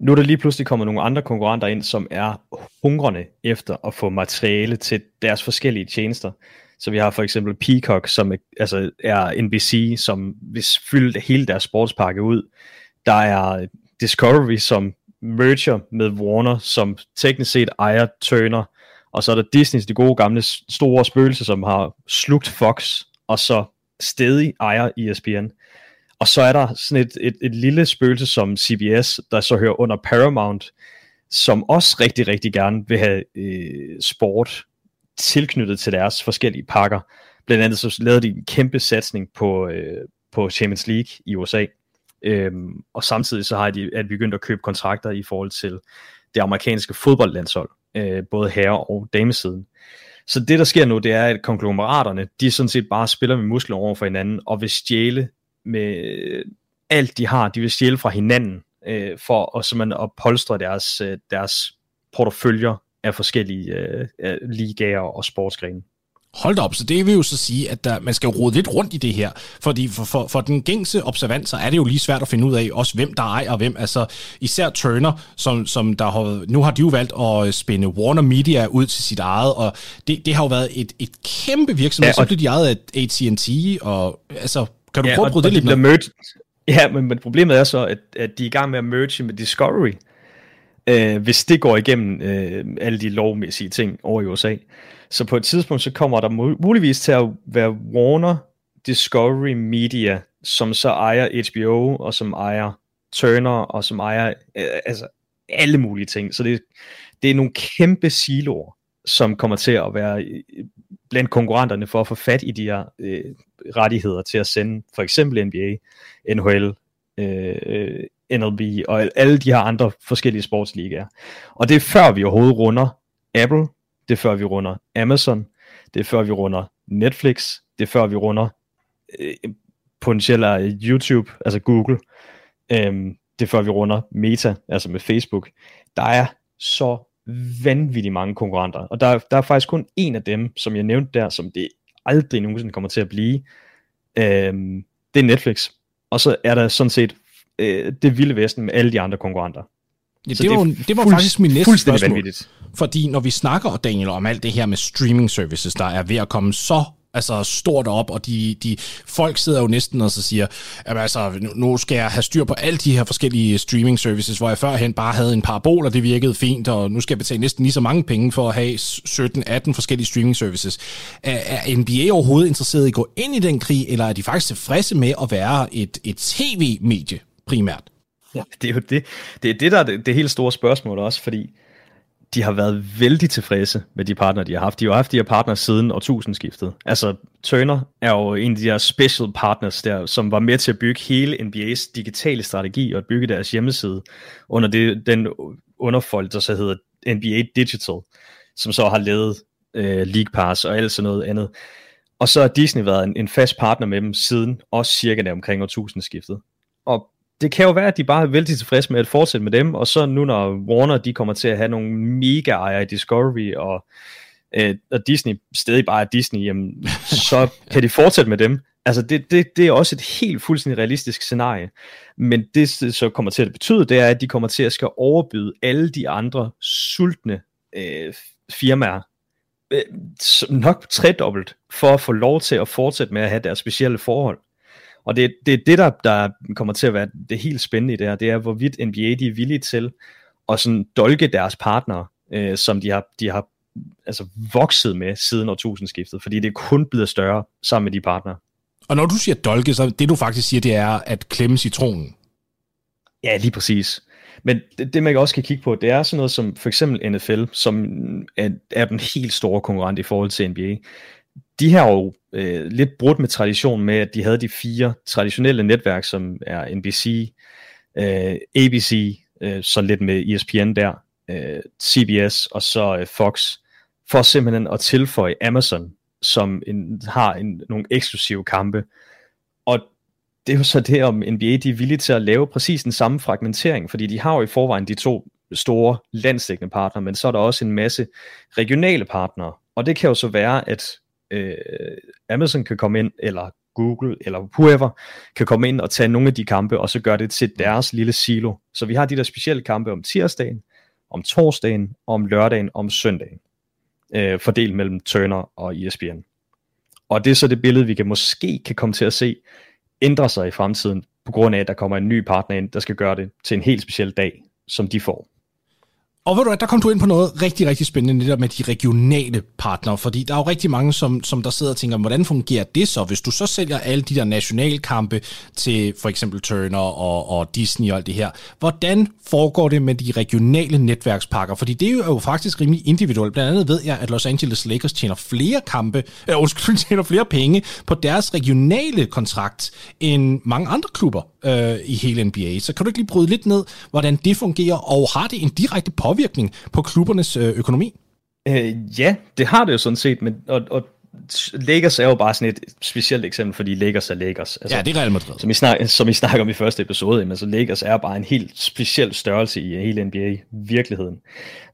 Nu er der lige pludselig kommet nogle andre konkurrenter ind, som er hungrende efter at få materiale til deres forskellige tjenester. Så vi har for eksempel Peacock, som er, altså er NBC, som vil fylde hele deres sportspakke ud. Der er Discovery, som merger med Warner, som teknisk set ejer Turner. Og så er der Disneys, de gode gamle store spøgelser, som har slugt Fox, og så stadig ejer ESPN. Og så er der sådan et, et, et lille spøgelse som CBS, der så hører under Paramount, som også rigtig, rigtig gerne vil have øh, sport tilknyttet til deres forskellige pakker. Blandt andet så lavede de en kæmpe satsning på, øh, på Champions League i USA. Øhm, og samtidig så har de at begyndt at købe kontrakter i forhold til det amerikanske fodboldlandshold, øh, både herre- og damesiden. Så det der sker nu, det er, at konglomeraterne, de sådan set bare spiller med muskler over for hinanden, og vil stjæle med alt de har, de vil stjæle fra hinanden øh, for at, simpelthen at polstre deres, øh, deres porteføljer af forskellige øh, ligager og sportsgrene. Hold da op, så det vil jo så sige, at der, man skal rode lidt rundt i det her, fordi for, for, for den gængse observant, så er det jo lige svært at finde ud af, også hvem der ejer hvem, altså især Turner, som, som der har, nu har de jo valgt at spænde Warner Media ud til sit eget, og det, det har jo været et, et kæmpe virksomhed, ja, så blev de ejet af AT&T, og altså, kan du ja, prøve at bryde det lidt ned? Merge, ja, men, men problemet er så, at, at de er i gang med at merge med Discovery, øh, hvis det går igennem øh, alle de lovmæssige ting over i USA. Så på et tidspunkt, så kommer der muligvis til at være Warner Discovery Media, som så ejer HBO, og som ejer Turner, og som ejer øh, altså alle mulige ting. Så det, det er nogle kæmpe siloer, som kommer til at være øh, blandt konkurrenterne for at få fat i de her øh, rettigheder til at sende for eksempel NBA, NHL, øh, øh NLB og alle de her andre forskellige sportsligaer. Og det er før vi overhovedet runder Apple, det er før vi runder Amazon, det er før vi runder Netflix, det er før vi runder øh, potentielt YouTube, altså Google, øh, det er før vi runder Meta, altså med Facebook. Der er så vanvittigt mange konkurrenter, og der, der er faktisk kun en af dem, som jeg nævnte der, som det aldrig nogensinde kommer til at blive, øhm, det er Netflix. Og så er der sådan set øh, det vilde vesten med alle de andre konkurrenter. Ja, det, det, var, det var faktisk min næste spørgsmål. Vanvittigt. Fordi når vi snakker, Daniel, om alt det her med streaming services, der er ved at komme så altså stort op, og de, de folk sidder jo næsten og så siger, at altså, nu skal jeg have styr på alle de her forskellige streaming services, hvor jeg førhen bare havde en parabol, og det virkede fint, og nu skal jeg betale næsten lige så mange penge for at have 17-18 forskellige streaming services. Er, er NBA overhovedet interesseret i at gå ind i den krig, eller er de faktisk tilfredse med at være et, et tv-medie primært? Ja, det er jo det. Det er det, der er det, det helt store spørgsmål også, fordi de har været vældig tilfredse med de partner, de har haft. De har haft de her partner siden årtusindskiftet. Altså, Turner er jo en af de her special partners der, som var med til at bygge hele NBA's digitale strategi og at bygge deres hjemmeside under det, den underfold, der så hedder NBA Digital, som så har lavet øh, League Pass og alt sådan noget andet. Og så har Disney været en, en fast partner med dem siden, også cirka der omkring årtusindskiftet. Det kan jo være, at de bare er vældig tilfredse med at fortsætte med dem, og så nu når Warner de kommer til at have nogle mega ejere i Discovery, og, øh, og Disney stadig bare er Disney, jamen, [LAUGHS] så kan de fortsætte med dem. Altså det, det, det er også et helt fuldstændig realistisk scenarie. Men det så kommer til at betyde, det er, at de kommer til at skal overbyde alle de andre sultne øh, firmaer, øh, nok tredobbelt, for at få lov til at fortsætte med at have deres specielle forhold. Og det, det er det, der, der kommer til at være det helt spændende i det her, det er, hvorvidt NBA de er villige til at sådan dolke deres partnere, øh, som de har, de har altså vokset med siden årtusindskiftet, fordi det kun blevet større sammen med de partnere. Og når du siger dolke, så det du faktisk siger, det er at klemme citronen. Ja, lige præcis. Men det, det man også kan kigge på, det er sådan noget som for eksempel NFL, som er, er den helt store konkurrent i forhold til NBA de har jo øh, lidt brudt med traditionen med, at de havde de fire traditionelle netværk, som er NBC, øh, ABC, øh, så lidt med ESPN der, øh, CBS og så øh, Fox, for simpelthen at tilføje Amazon, som en, har en, nogle eksklusive kampe. Og det er jo så det, om NBA de er villige til at lave præcis den samme fragmentering, fordi de har jo i forvejen de to store landsdækkende partnere, men så er der også en masse regionale partnere. Og det kan jo så være, at øh, Amazon kan komme ind, eller Google, eller whoever, kan komme ind og tage nogle af de kampe, og så gøre det til deres lille silo. Så vi har de der specielle kampe om tirsdagen, om torsdagen, om lørdagen, om søndagen, øh, fordelt mellem Turner og ESPN. Og det er så det billede, vi kan måske kan komme til at se ændre sig i fremtiden, på grund af, at der kommer en ny partner ind, der skal gøre det til en helt speciel dag, som de får. Og ved du der kom du ind på noget rigtig, rigtig spændende, netop med de regionale partnere, fordi der er jo rigtig mange, som, som der sidder og tænker, hvordan fungerer det så, hvis du så sælger alle de der nationalkampe til for eksempel Turner og, og Disney og alt det her. Hvordan foregår det med de regionale netværkspakker? Fordi det er jo faktisk rimelig individuelt. Blandt andet ved jeg, at Los Angeles Lakers tjener flere kampe, øh, undskyld, [LAUGHS] tjener flere penge på deres regionale kontrakt end mange andre klubber øh, i hele NBA. Så kan du ikke lige bryde lidt ned, hvordan det fungerer, og har det en direkte påvirkning på klubbernes øh, økonomi? Øh, ja, det har det jo sådan set, men og, og Lakers er jo bare sådan et specielt eksempel, fordi Lakers er Lakers. Altså, ja, det er Real Madrid. Som I, snak, som I snakker om i første episode, men så Lakers er bare en helt speciel størrelse i hele NBA-virkeligheden.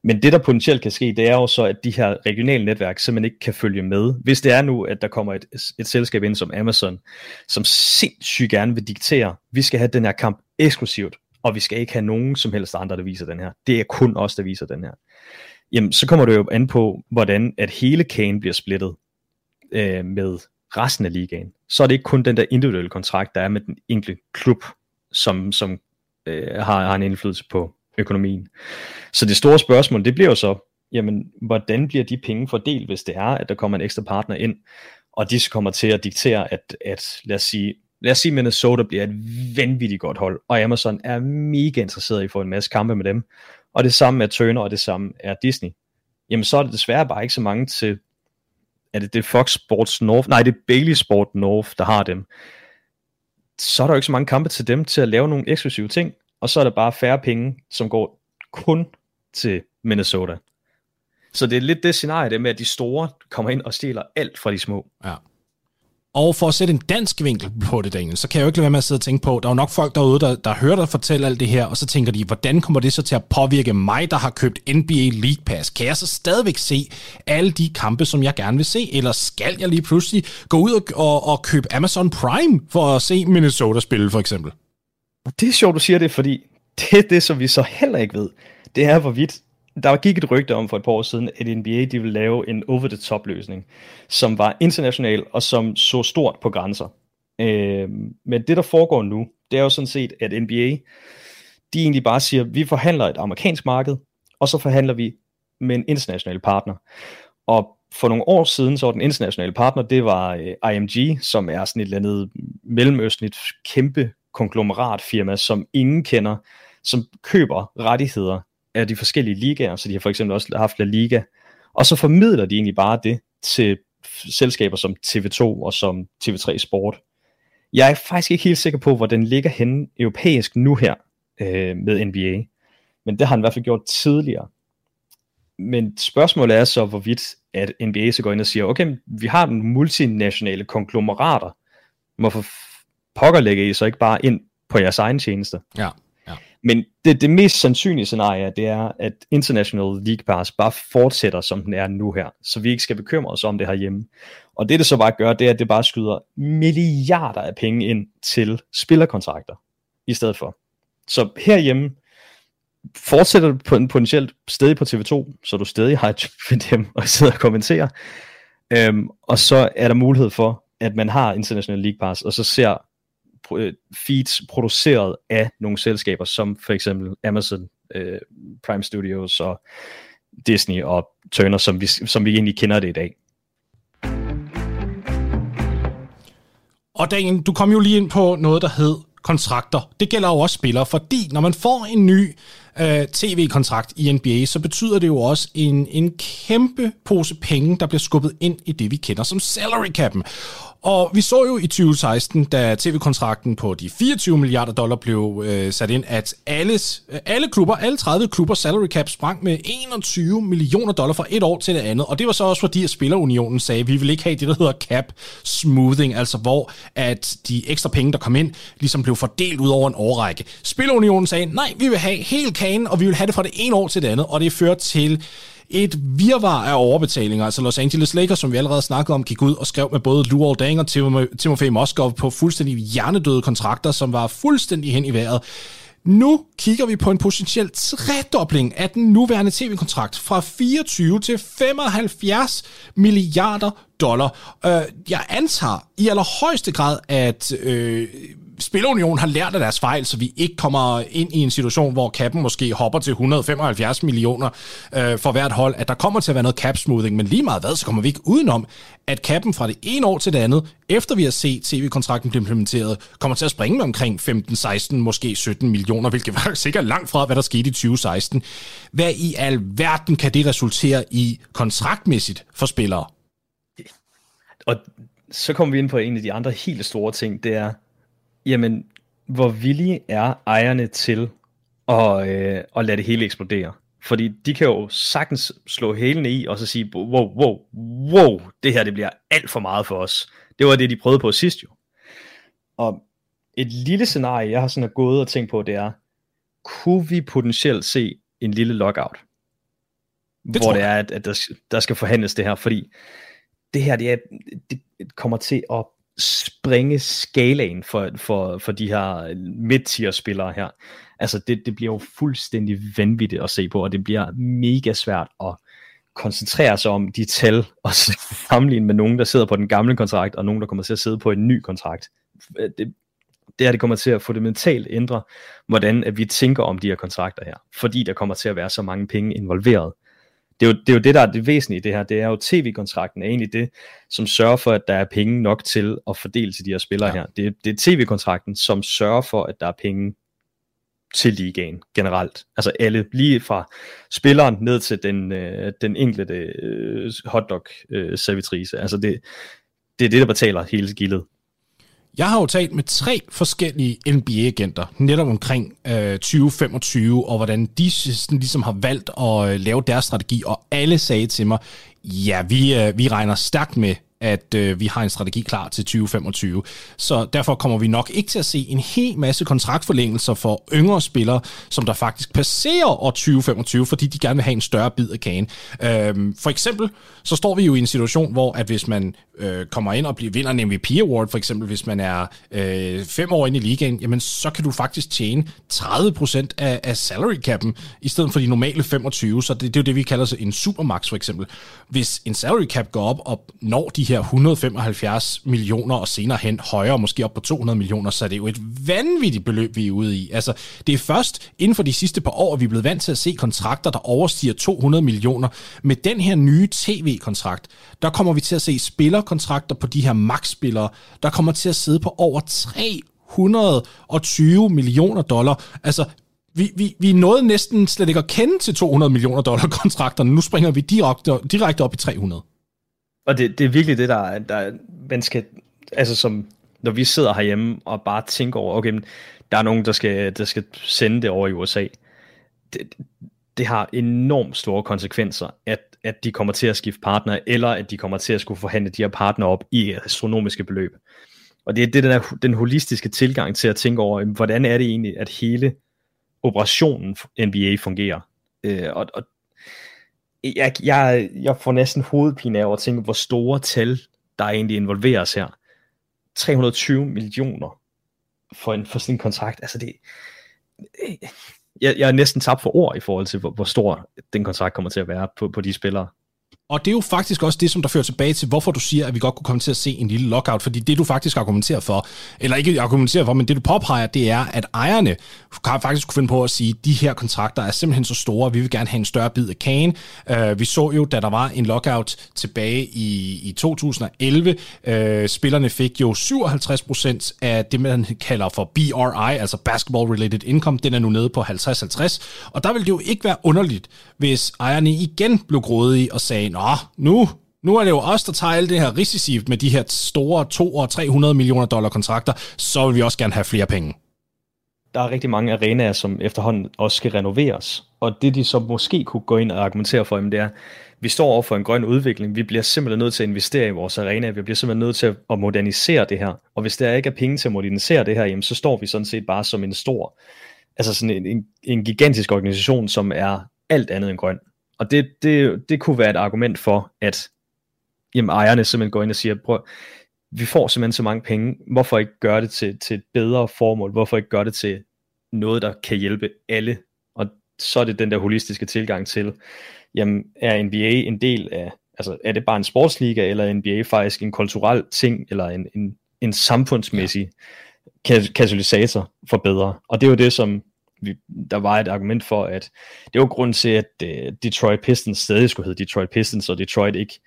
Men det, der potentielt kan ske, det er jo så, at de her regionale netværk simpelthen ikke kan følge med. Hvis det er nu, at der kommer et, et selskab ind som Amazon, som sindssygt gerne vil diktere, vi skal have den her kamp eksklusivt, og vi skal ikke have nogen som helst andre, der viser den her. Det er kun os, der viser den her. Jamen, så kommer det jo an på, hvordan at hele kagen bliver splittet øh, med resten af ligaen. Så er det ikke kun den der individuelle kontrakt, der er med den enkelte klub, som, som øh, har, har en indflydelse på økonomien. Så det store spørgsmål, det bliver jo så, jamen, hvordan bliver de penge fordelt, hvis det er, at der kommer en ekstra partner ind, og de kommer til at diktere, at, at lad os sige, lad os sige, Minnesota bliver et vanvittigt godt hold, og Amazon er mega interesseret i at få en masse kampe med dem, og det samme er Turner, og det samme er Disney, jamen så er det desværre bare ikke så mange til, er det, det er Fox Sports North, nej det er Bailey Sport North, der har dem, så er der jo ikke så mange kampe til dem til at lave nogle eksklusive ting, og så er der bare færre penge, som går kun til Minnesota. Så det er lidt det scenarie, det med, at de store kommer ind og stjæler alt fra de små. Ja. Og for at sætte en dansk vinkel på det, Daniel, så kan jeg jo ikke lade være med at sidde og tænke på, der er jo nok folk derude, der, der hører dig fortælle alt det her, og så tænker de, hvordan kommer det så til at påvirke mig, der har købt NBA League Pass? Kan jeg så stadigvæk se alle de kampe, som jeg gerne vil se, eller skal jeg lige pludselig gå ud og, og, og købe Amazon Prime for at se Minnesota spille, for eksempel? Det er sjovt, du siger det, fordi det er det, som vi så heller ikke ved. Det er, hvorvidt der gik et rygte om for et par år siden, at NBA de ville lave en over-the-top løsning, som var international og som så stort på grænser. Øh, men det, der foregår nu, det er jo sådan set, at NBA, de egentlig bare siger, vi forhandler et amerikansk marked, og så forhandler vi med en international partner. Og for nogle år siden, så var den internationale partner, det var øh, IMG, som er sådan et eller andet mellemøstligt kæmpe konglomeratfirma, som ingen kender, som køber rettigheder af de forskellige ligaer, så de har for eksempel også haft La Liga, og så formidler de egentlig bare det til selskaber som TV2 og som TV3 Sport. Jeg er faktisk ikke helt sikker på, hvor den ligger henne europæisk nu her øh, med NBA, men det har han i hvert fald gjort tidligere. Men spørgsmålet er så, hvorvidt at NBA så går ind og siger, okay, vi har den multinationale konglomerater, hvorfor pokker lægger I så ikke bare ind på jeres egen tjeneste? Ja. Men det, det mest sandsynlige scenarie, det er, at International League Pass bare fortsætter, som den er nu her, så vi ikke skal bekymre os om det her hjemme. Og det, det så bare gør, det er, at det bare skyder milliarder af penge ind til spillerkontrakter i stedet for. Så herhjemme fortsætter du på en potentielt stadig på TV2, så du stadig har et job dem [LAUGHS] og sidder og kommenterer. Øhm, og så er der mulighed for, at man har International League Pass, og så ser Øh, feeds produceret af nogle selskaber, som for eksempel Amazon, øh, Prime Studios og Disney og Turner, som vi, som vi egentlig kender det i dag. Og Daniel, du kom jo lige ind på noget, der hed kontrakter. Det gælder jo også spillere, fordi når man får en ny øh, tv-kontrakt i NBA, så betyder det jo også en, en kæmpe pose penge, der bliver skubbet ind i det, vi kender som salary cap'en. Og vi så jo i 2016, da tv-kontrakten på de 24 milliarder dollar blev øh, sat ind, at alles, øh, alle klubber, alle 30 klubber salary cap sprang med 21 millioner dollar fra et år til det andet. Og det var så også fordi, at Spillerunionen sagde, at vi vil ikke have det, der hedder cap smoothing, altså hvor at de ekstra penge, der kom ind, ligesom blev fordelt ud over en årrække. Spillerunionen sagde, nej, vi vil have hele kagen, og vi vil have det fra det ene år til det andet, og det førte til et virvar af overbetalinger. Altså Los Angeles Lakers, som vi allerede snakkede om, gik ud og skrev med både Lou Dang og Timofey Moskov på fuldstændig hjernedøde kontrakter, som var fuldstændig hen i vejret. Nu kigger vi på en potentiel tredobling af den nuværende tv-kontrakt fra 24 til 75 milliarder dollar. Øh, jeg antager i allerhøjeste grad, at øh, Spilunion har lært af deres fejl, så vi ikke kommer ind i en situation, hvor kappen måske hopper til 175 millioner øh, for hvert hold, at der kommer til at være noget cap smoothing, men lige meget hvad, så kommer vi ikke udenom, at kappen fra det ene år til det andet, efter vi har set tv-kontrakten blive implementeret, kommer til at springe med omkring 15, 16, måske 17 millioner, hvilket var [LAUGHS] sikkert langt fra, hvad der skete i 2016. Hvad i alverden kan det resultere i kontraktmæssigt for spillere? Og så kommer vi ind på en af de andre helt store ting, det er, jamen, hvor villige er ejerne til at, øh, at lade det hele eksplodere? Fordi de kan jo sagtens slå hælene i, og så sige, wow, wow, wow, det her det bliver alt for meget for os. Det var det, de prøvede på sidst jo. Og et lille scenarie, jeg har sådan gået og tænkt på, det er, kunne vi potentielt se en lille lockout? Det hvor det er, at, at der, der skal forhandles det her, fordi det her, det, er, det kommer til at springe skalaen for, for, for de her midt spillere her. Altså det, det bliver jo fuldstændig vanvittigt at se på, og det bliver mega svært at koncentrere sig om de tal, og [LAUGHS] sammenligne med nogen, der sidder på den gamle kontrakt, og nogen, der kommer til at sidde på en ny kontrakt. Øh, det, det her det kommer til at fundamentalt ændre, hvordan at vi tænker om de her kontrakter her, fordi der kommer til at være så mange penge involveret det er, jo, det er jo det, der er det væsentlige i det her. Det er jo tv-kontrakten er egentlig det, som sørger for, at der er penge nok til at fordele til de her spillere ja. her. Det, det er tv-kontrakten, som sørger for, at der er penge til ligaen generelt. Altså alle, lige fra spilleren ned til den, øh, den enkelte øh, hotdog-servitrice. Øh, altså det, det er det, der betaler hele skillet. Jeg har jo talt med tre forskellige NBA-agenter, netop omkring øh, 2025, og hvordan de sådan, ligesom har valgt at øh, lave deres strategi, og alle sagde til mig, ja, vi, øh, vi regner stærkt med, at øh, vi har en strategi klar til 2025. Så derfor kommer vi nok ikke til at se en hel masse kontraktforlængelser for yngre spillere, som der faktisk passerer år 2025, fordi de gerne vil have en større bid af kagen. Øhm, for eksempel, så står vi jo i en situation, hvor at hvis man øh, kommer ind og bliver, vinder en MVP Award, for eksempel hvis man er øh, fem år inde i ligaen, jamen så kan du faktisk tjene 30% af, af salary cap'en, i stedet for de normale 25, så det, det er jo det, vi kalder en supermax for eksempel. Hvis en salary cap går op og når de her 175 millioner, og senere hen højere, måske op på 200 millioner, så er det jo et vanvittigt beløb, vi er ude i. Altså, det er først inden for de sidste par år, vi er blevet vant til at se kontrakter, der overstiger 200 millioner. Med den her nye tv-kontrakt, der kommer vi til at se kontrakter på de her max-spillere, der kommer til at sidde på over 320 millioner dollar. Altså, vi, vi, vi nåede næsten slet ikke at kende til 200 millioner dollar kontrakterne. Nu springer vi direkte, direkte op i 300. Og det, det er virkelig det, der, der man skal, altså som, når vi sidder herhjemme og bare tænker over, okay, der er nogen, der skal, der skal sende det over i USA. Det, det har enormt store konsekvenser, at, at de kommer til at skifte partner, eller at de kommer til at skulle forhandle de her partner op i astronomiske beløb. Og det er det, den, der, den holistiske tilgang til at tænke over, hvordan er det egentlig, at hele operationen NBA fungerer. Øh, og, og jeg, jeg, jeg får næsten hovedpine af at tænke, hvor store tal, der egentlig involveres her. 320 millioner for en, for sådan en kontrakt. Altså det, jeg, jeg er næsten tabt for ord i forhold til, hvor, hvor stor den kontrakt kommer til at være på, på de spillere. Og det er jo faktisk også det, som der fører tilbage til, hvorfor du siger, at vi godt kunne komme til at se en lille lockout, fordi det du faktisk argumenterer for, eller ikke argumenterer for, men det du påpeger, det er, at ejerne kan faktisk kunne finde på at sige, at de her kontrakter er simpelthen så store, vi vil gerne have en større bid af kagen. Uh, vi så jo, da der var en lockout tilbage i, i 2011, uh, øh, spillerne fik jo 57% af det, man kalder for BRI, altså Basketball Related Income, den er nu nede på 50-50, og der vil det jo ikke være underligt, hvis ejerne igen blev grådige og sagde, nå, nu, nu er det jo os, der tager alle det her risici med de her store 2 og 300 millioner dollar kontrakter, så vil vi også gerne have flere penge. Der er rigtig mange arenaer, som efterhånden også skal renoveres. Og det de så måske kunne gå ind og argumentere for, det er, vi står over for en grøn udvikling. Vi bliver simpelthen nødt til at investere i vores arena. Vi bliver simpelthen nødt til at modernisere det her. Og hvis der ikke er penge til at modernisere det her, jamen, så står vi sådan set bare som en stor, altså sådan en, en, en gigantisk organisation, som er alt andet end grøn. Og det, det, det kunne være et argument for, at jamen, ejerne simpelthen går ind og siger, prøv, vi får simpelthen så mange penge, hvorfor ikke gøre det til, til et bedre formål, hvorfor ikke gøre det til noget, der kan hjælpe alle, og så er det den der holistiske tilgang til, jamen er NBA en del af, altså er det bare en sportsliga, eller er NBA faktisk en kulturel ting, eller en, en, en samfundsmæssig ja. katalysator for bedre, og det er jo det, som vi, der var et argument for, at det var grund til, at uh, Detroit Pistons stadig skulle hedde Detroit Pistons, og Detroit ikke,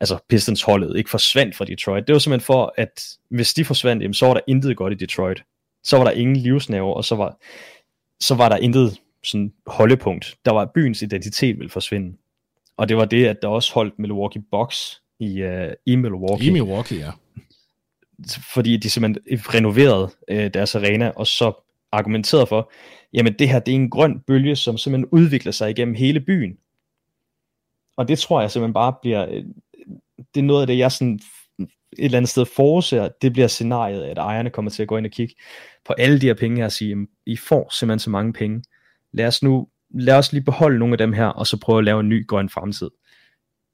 altså Pistons holdet ikke forsvandt fra Detroit. Det var simpelthen for, at hvis de forsvandt, jamen, så var der intet godt i Detroit. Så var der ingen livsnerve, og så var, så var der intet sådan holdepunkt. Der var byens identitet ville forsvinde. Og det var det, at der også holdt Milwaukee Bucks i, uh, i Milwaukee. I Milwaukee, ja. Fordi de simpelthen renoverede uh, deres arena, og så argumenteret for, jamen det her, det er en grøn bølge, som simpelthen udvikler sig igennem hele byen. Og det tror jeg simpelthen bare bliver, øh, det er noget af det, jeg sådan et eller andet sted forudser, det bliver scenariet, at ejerne kommer til at gå ind og kigge på alle de her penge her og sige, I får simpelthen så mange penge. Lad os nu, lad os lige beholde nogle af dem her, og så prøve at lave en ny grøn fremtid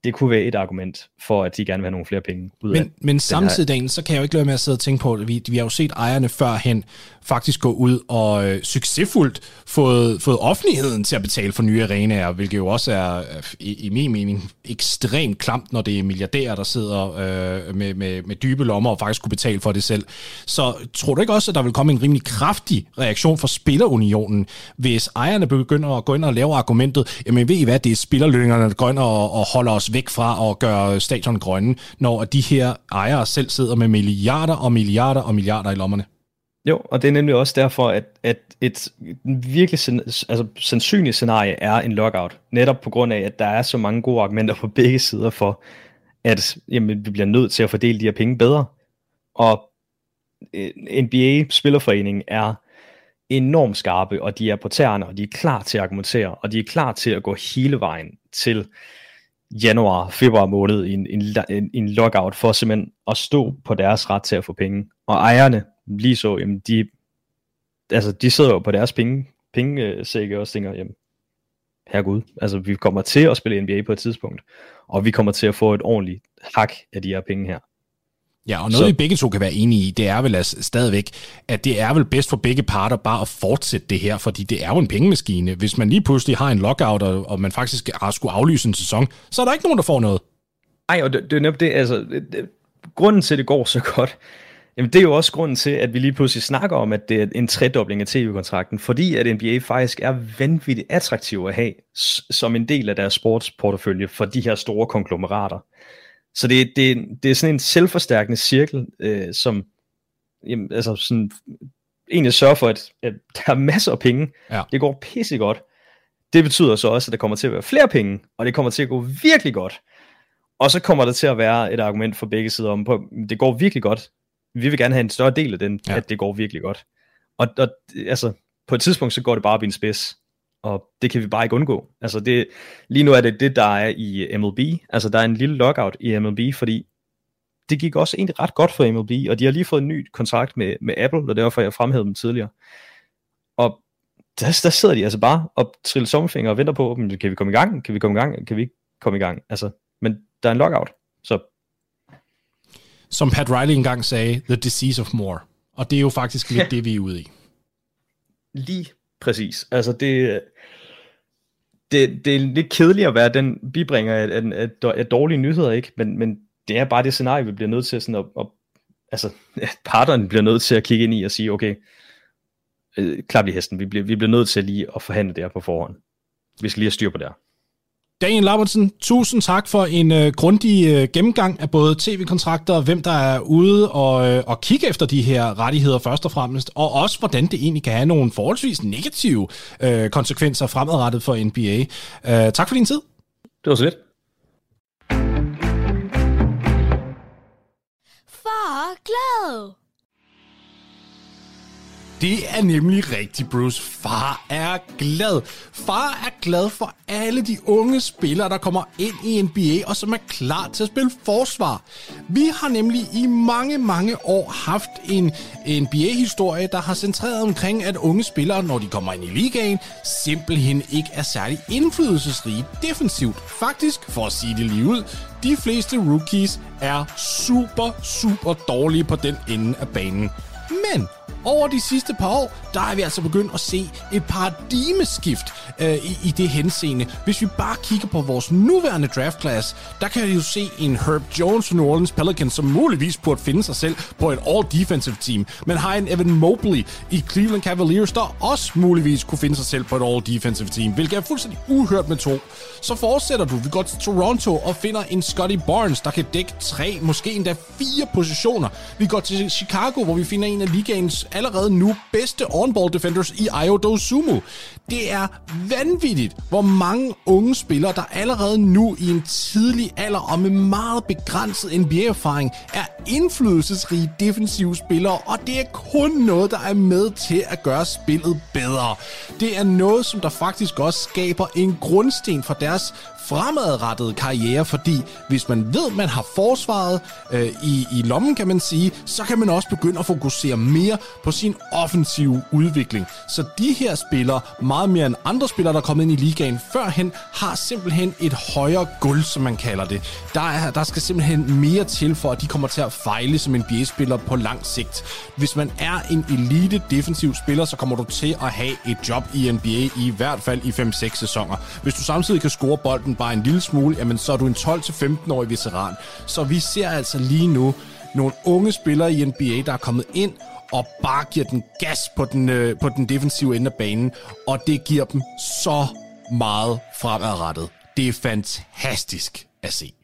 det kunne være et argument for, at de gerne vil have nogle flere penge ud men, af Men samtidig, Daniel, så kan jeg jo ikke lade med at sidde og tænke på, at vi, vi har jo set ejerne førhen faktisk gå ud og øh, succesfuldt fået, fået offentligheden til at betale for nye arenaer, hvilket jo også er, i, i min mening, ekstremt klamt, når det er milliardærer, der sidder øh, med, med, med dybe lommer og faktisk kunne betale for det selv. Så tror du ikke også, at der vil komme en rimelig kraftig reaktion fra Spillerunionen, hvis ejerne begynder at gå ind og lave argumentet, jamen ved I hvad, det er spillerlønningerne, der går ind og, og holder os væk fra at gøre stadion grønne, når de her ejere selv sidder med milliarder og milliarder og milliarder i lommerne. Jo, og det er nemlig også derfor, at, at et virkelig altså, sandsynligt scenarie er en lockout. Netop på grund af, at der er så mange gode argumenter på begge sider for, at jamen, vi bliver nødt til at fordele de her penge bedre. Og øh, NBA-spillerforeningen er enormt skarpe, og de er på tæerne, og de er klar til at argumentere, og de er klar til at gå hele vejen til januar, februar måned i en, en, en, en lockout for simpelthen at stå på deres ret til at få penge. Og ejerne, lige så, jamen de, altså de sidder jo på deres penge, pengesække øh, og tænker, jamen, herregud, altså vi kommer til at spille NBA på et tidspunkt, og vi kommer til at få et ordentligt hak af de her penge her. Ja, og noget så. vi begge to kan være enige i, det er vel altså stadigvæk, at det er vel bedst for begge parter bare at fortsætte det her, fordi det er jo en pengemaskine. Hvis man lige pludselig har en lockout, og, og man faktisk har skulle aflyse en sæson, så er der ikke nogen, der får noget. Nej, og det, det er netop det, altså, det, det, grunden til, at det går så godt, jamen det er jo også grunden til, at vi lige pludselig snakker om, at det er en tredobling af tv-kontrakten, fordi at NBA faktisk er vanvittigt attraktiv at have som en del af deres sportsportefølje for de her store konglomerater. Så det, det, det er sådan en selvforstærkende cirkel, øh, som jamen, altså sådan, egentlig sørger for, at, at der er masser af penge. Ja. Det går pisse godt. Det betyder så også, at der kommer til at være flere penge, og det kommer til at gå virkelig godt. Og så kommer der til at være et argument for begge sider om, på, det går virkelig godt. Vi vil gerne have en større del af den, ja. at det går virkelig godt. Og, og altså, på et tidspunkt, så går det bare op i en spids og det kan vi bare ikke undgå. Altså det, lige nu er det det, der er i MLB. Altså der er en lille lockout i MLB, fordi det gik også egentlig ret godt for MLB, og de har lige fået en ny kontrakt med, med Apple, og derfor jeg fremhævede dem tidligere. Og der, der sidder de altså bare og triller sommerfinger og venter på, men kan vi komme i gang? Kan vi komme i gang? Kan vi ikke komme i gang? Altså, men der er en lockout, så... Som Pat Riley engang sagde, the disease of more. Og det er jo faktisk lidt [LAUGHS] det, vi er ude i. Lige præcis. Altså det, det, det er lidt kedeligt at være den bibringer af, af, af, af dårlige nyheder, ikke? Men, men det er bare det scenarie, vi bliver nødt til sådan at, at altså, parterne bliver nødt til at kigge ind i og sige, okay, øh, klap lige hesten, vi bliver, vi bliver nødt til lige at forhandle det her på forhånd. Vi skal lige have styr på det her. Daniel Labertsen, tusind tak for en øh, grundig øh, gennemgang af både tv-kontrakter, hvem der er ude og, øh, og kigge efter de her rettigheder først og fremmest, og også hvordan det egentlig kan have nogle forholdsvis negative øh, konsekvenser fremadrettet for NBA. Øh, tak for din tid. Det var så lidt. Far, glad! Det er nemlig rigtigt, Bruce. Far er glad. Far er glad for alle de unge spillere, der kommer ind i NBA og som er klar til at spille forsvar. Vi har nemlig i mange, mange år haft en NBA-historie, der har centreret omkring, at unge spillere, når de kommer ind i ligaen, simpelthen ikke er særlig indflydelsesrige defensivt. Faktisk, for at sige det lige ud, de fleste rookies er super, super dårlige på den ende af banen. Men over de sidste par år, der er vi altså begyndt at se et paradigmeskift øh, i, i det henseende. Hvis vi bare kigger på vores nuværende draft class, der kan vi jo se en Herb Jones fra New Orleans Pelicans, som muligvis burde finde sig selv på et all-defensive team, men har en Evan Mobley i Cleveland Cavaliers, der også muligvis kunne finde sig selv på et all-defensive team, hvilket er fuldstændig uhørt med to. Så fortsætter du. Vi går til Toronto og finder en Scotty Barnes, der kan dække tre, måske endda fire positioner. Vi går til Chicago, hvor vi finder en af ligaens allerede nu bedste on-ball defenders i Ayo Sumo. Det er vanvittigt, hvor mange unge spillere, der allerede nu i en tidlig alder og med meget begrænset NBA-erfaring, er indflydelsesrige defensive spillere, og det er kun noget, der er med til at gøre spillet bedre. Det er noget, som der faktisk også skaber en grundsten for deres fremadrettede karriere, fordi hvis man ved, man har forsvaret øh, i, i lommen, kan man sige, så kan man også begynde at fokusere mere på sin offensive udvikling. Så de her spillere, meget mere end andre spillere, der er kommet ind i ligaen førhen, har simpelthen et højere guld, som man kalder det. Der, er, der skal simpelthen mere til for, at de kommer til at fejle som NBA-spiller på lang sigt. Hvis man er en elite defensiv spiller, så kommer du til at have et job i NBA i hvert fald i 5-6 sæsoner. Hvis du samtidig kan score bolden bare en lille smule, jamen så er du en 12-15-årig veteran. Så vi ser altså lige nu nogle unge spillere i NBA, der er kommet ind og bare giver den gas på den, øh, på den defensive ende af banen, og det giver dem så meget fremadrettet. Det er fantastisk at se.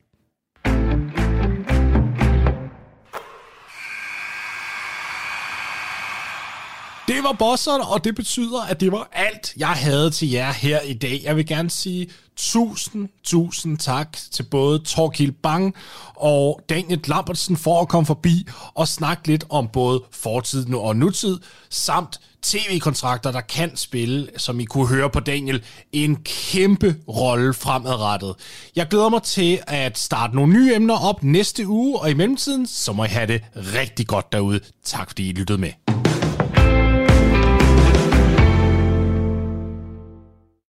Det var bosserne, og det betyder, at det var alt, jeg havde til jer her i dag. Jeg vil gerne sige tusind, tusind tak til både Torkil Bang og Daniel Lambertsen for at komme forbi og snakke lidt om både fortid og nutid, samt tv-kontrakter, der kan spille, som I kunne høre på Daniel, en kæmpe rolle fremadrettet. Jeg glæder mig til at starte nogle nye emner op næste uge, og i mellemtiden, så må I have det rigtig godt derude. Tak fordi I lyttede med.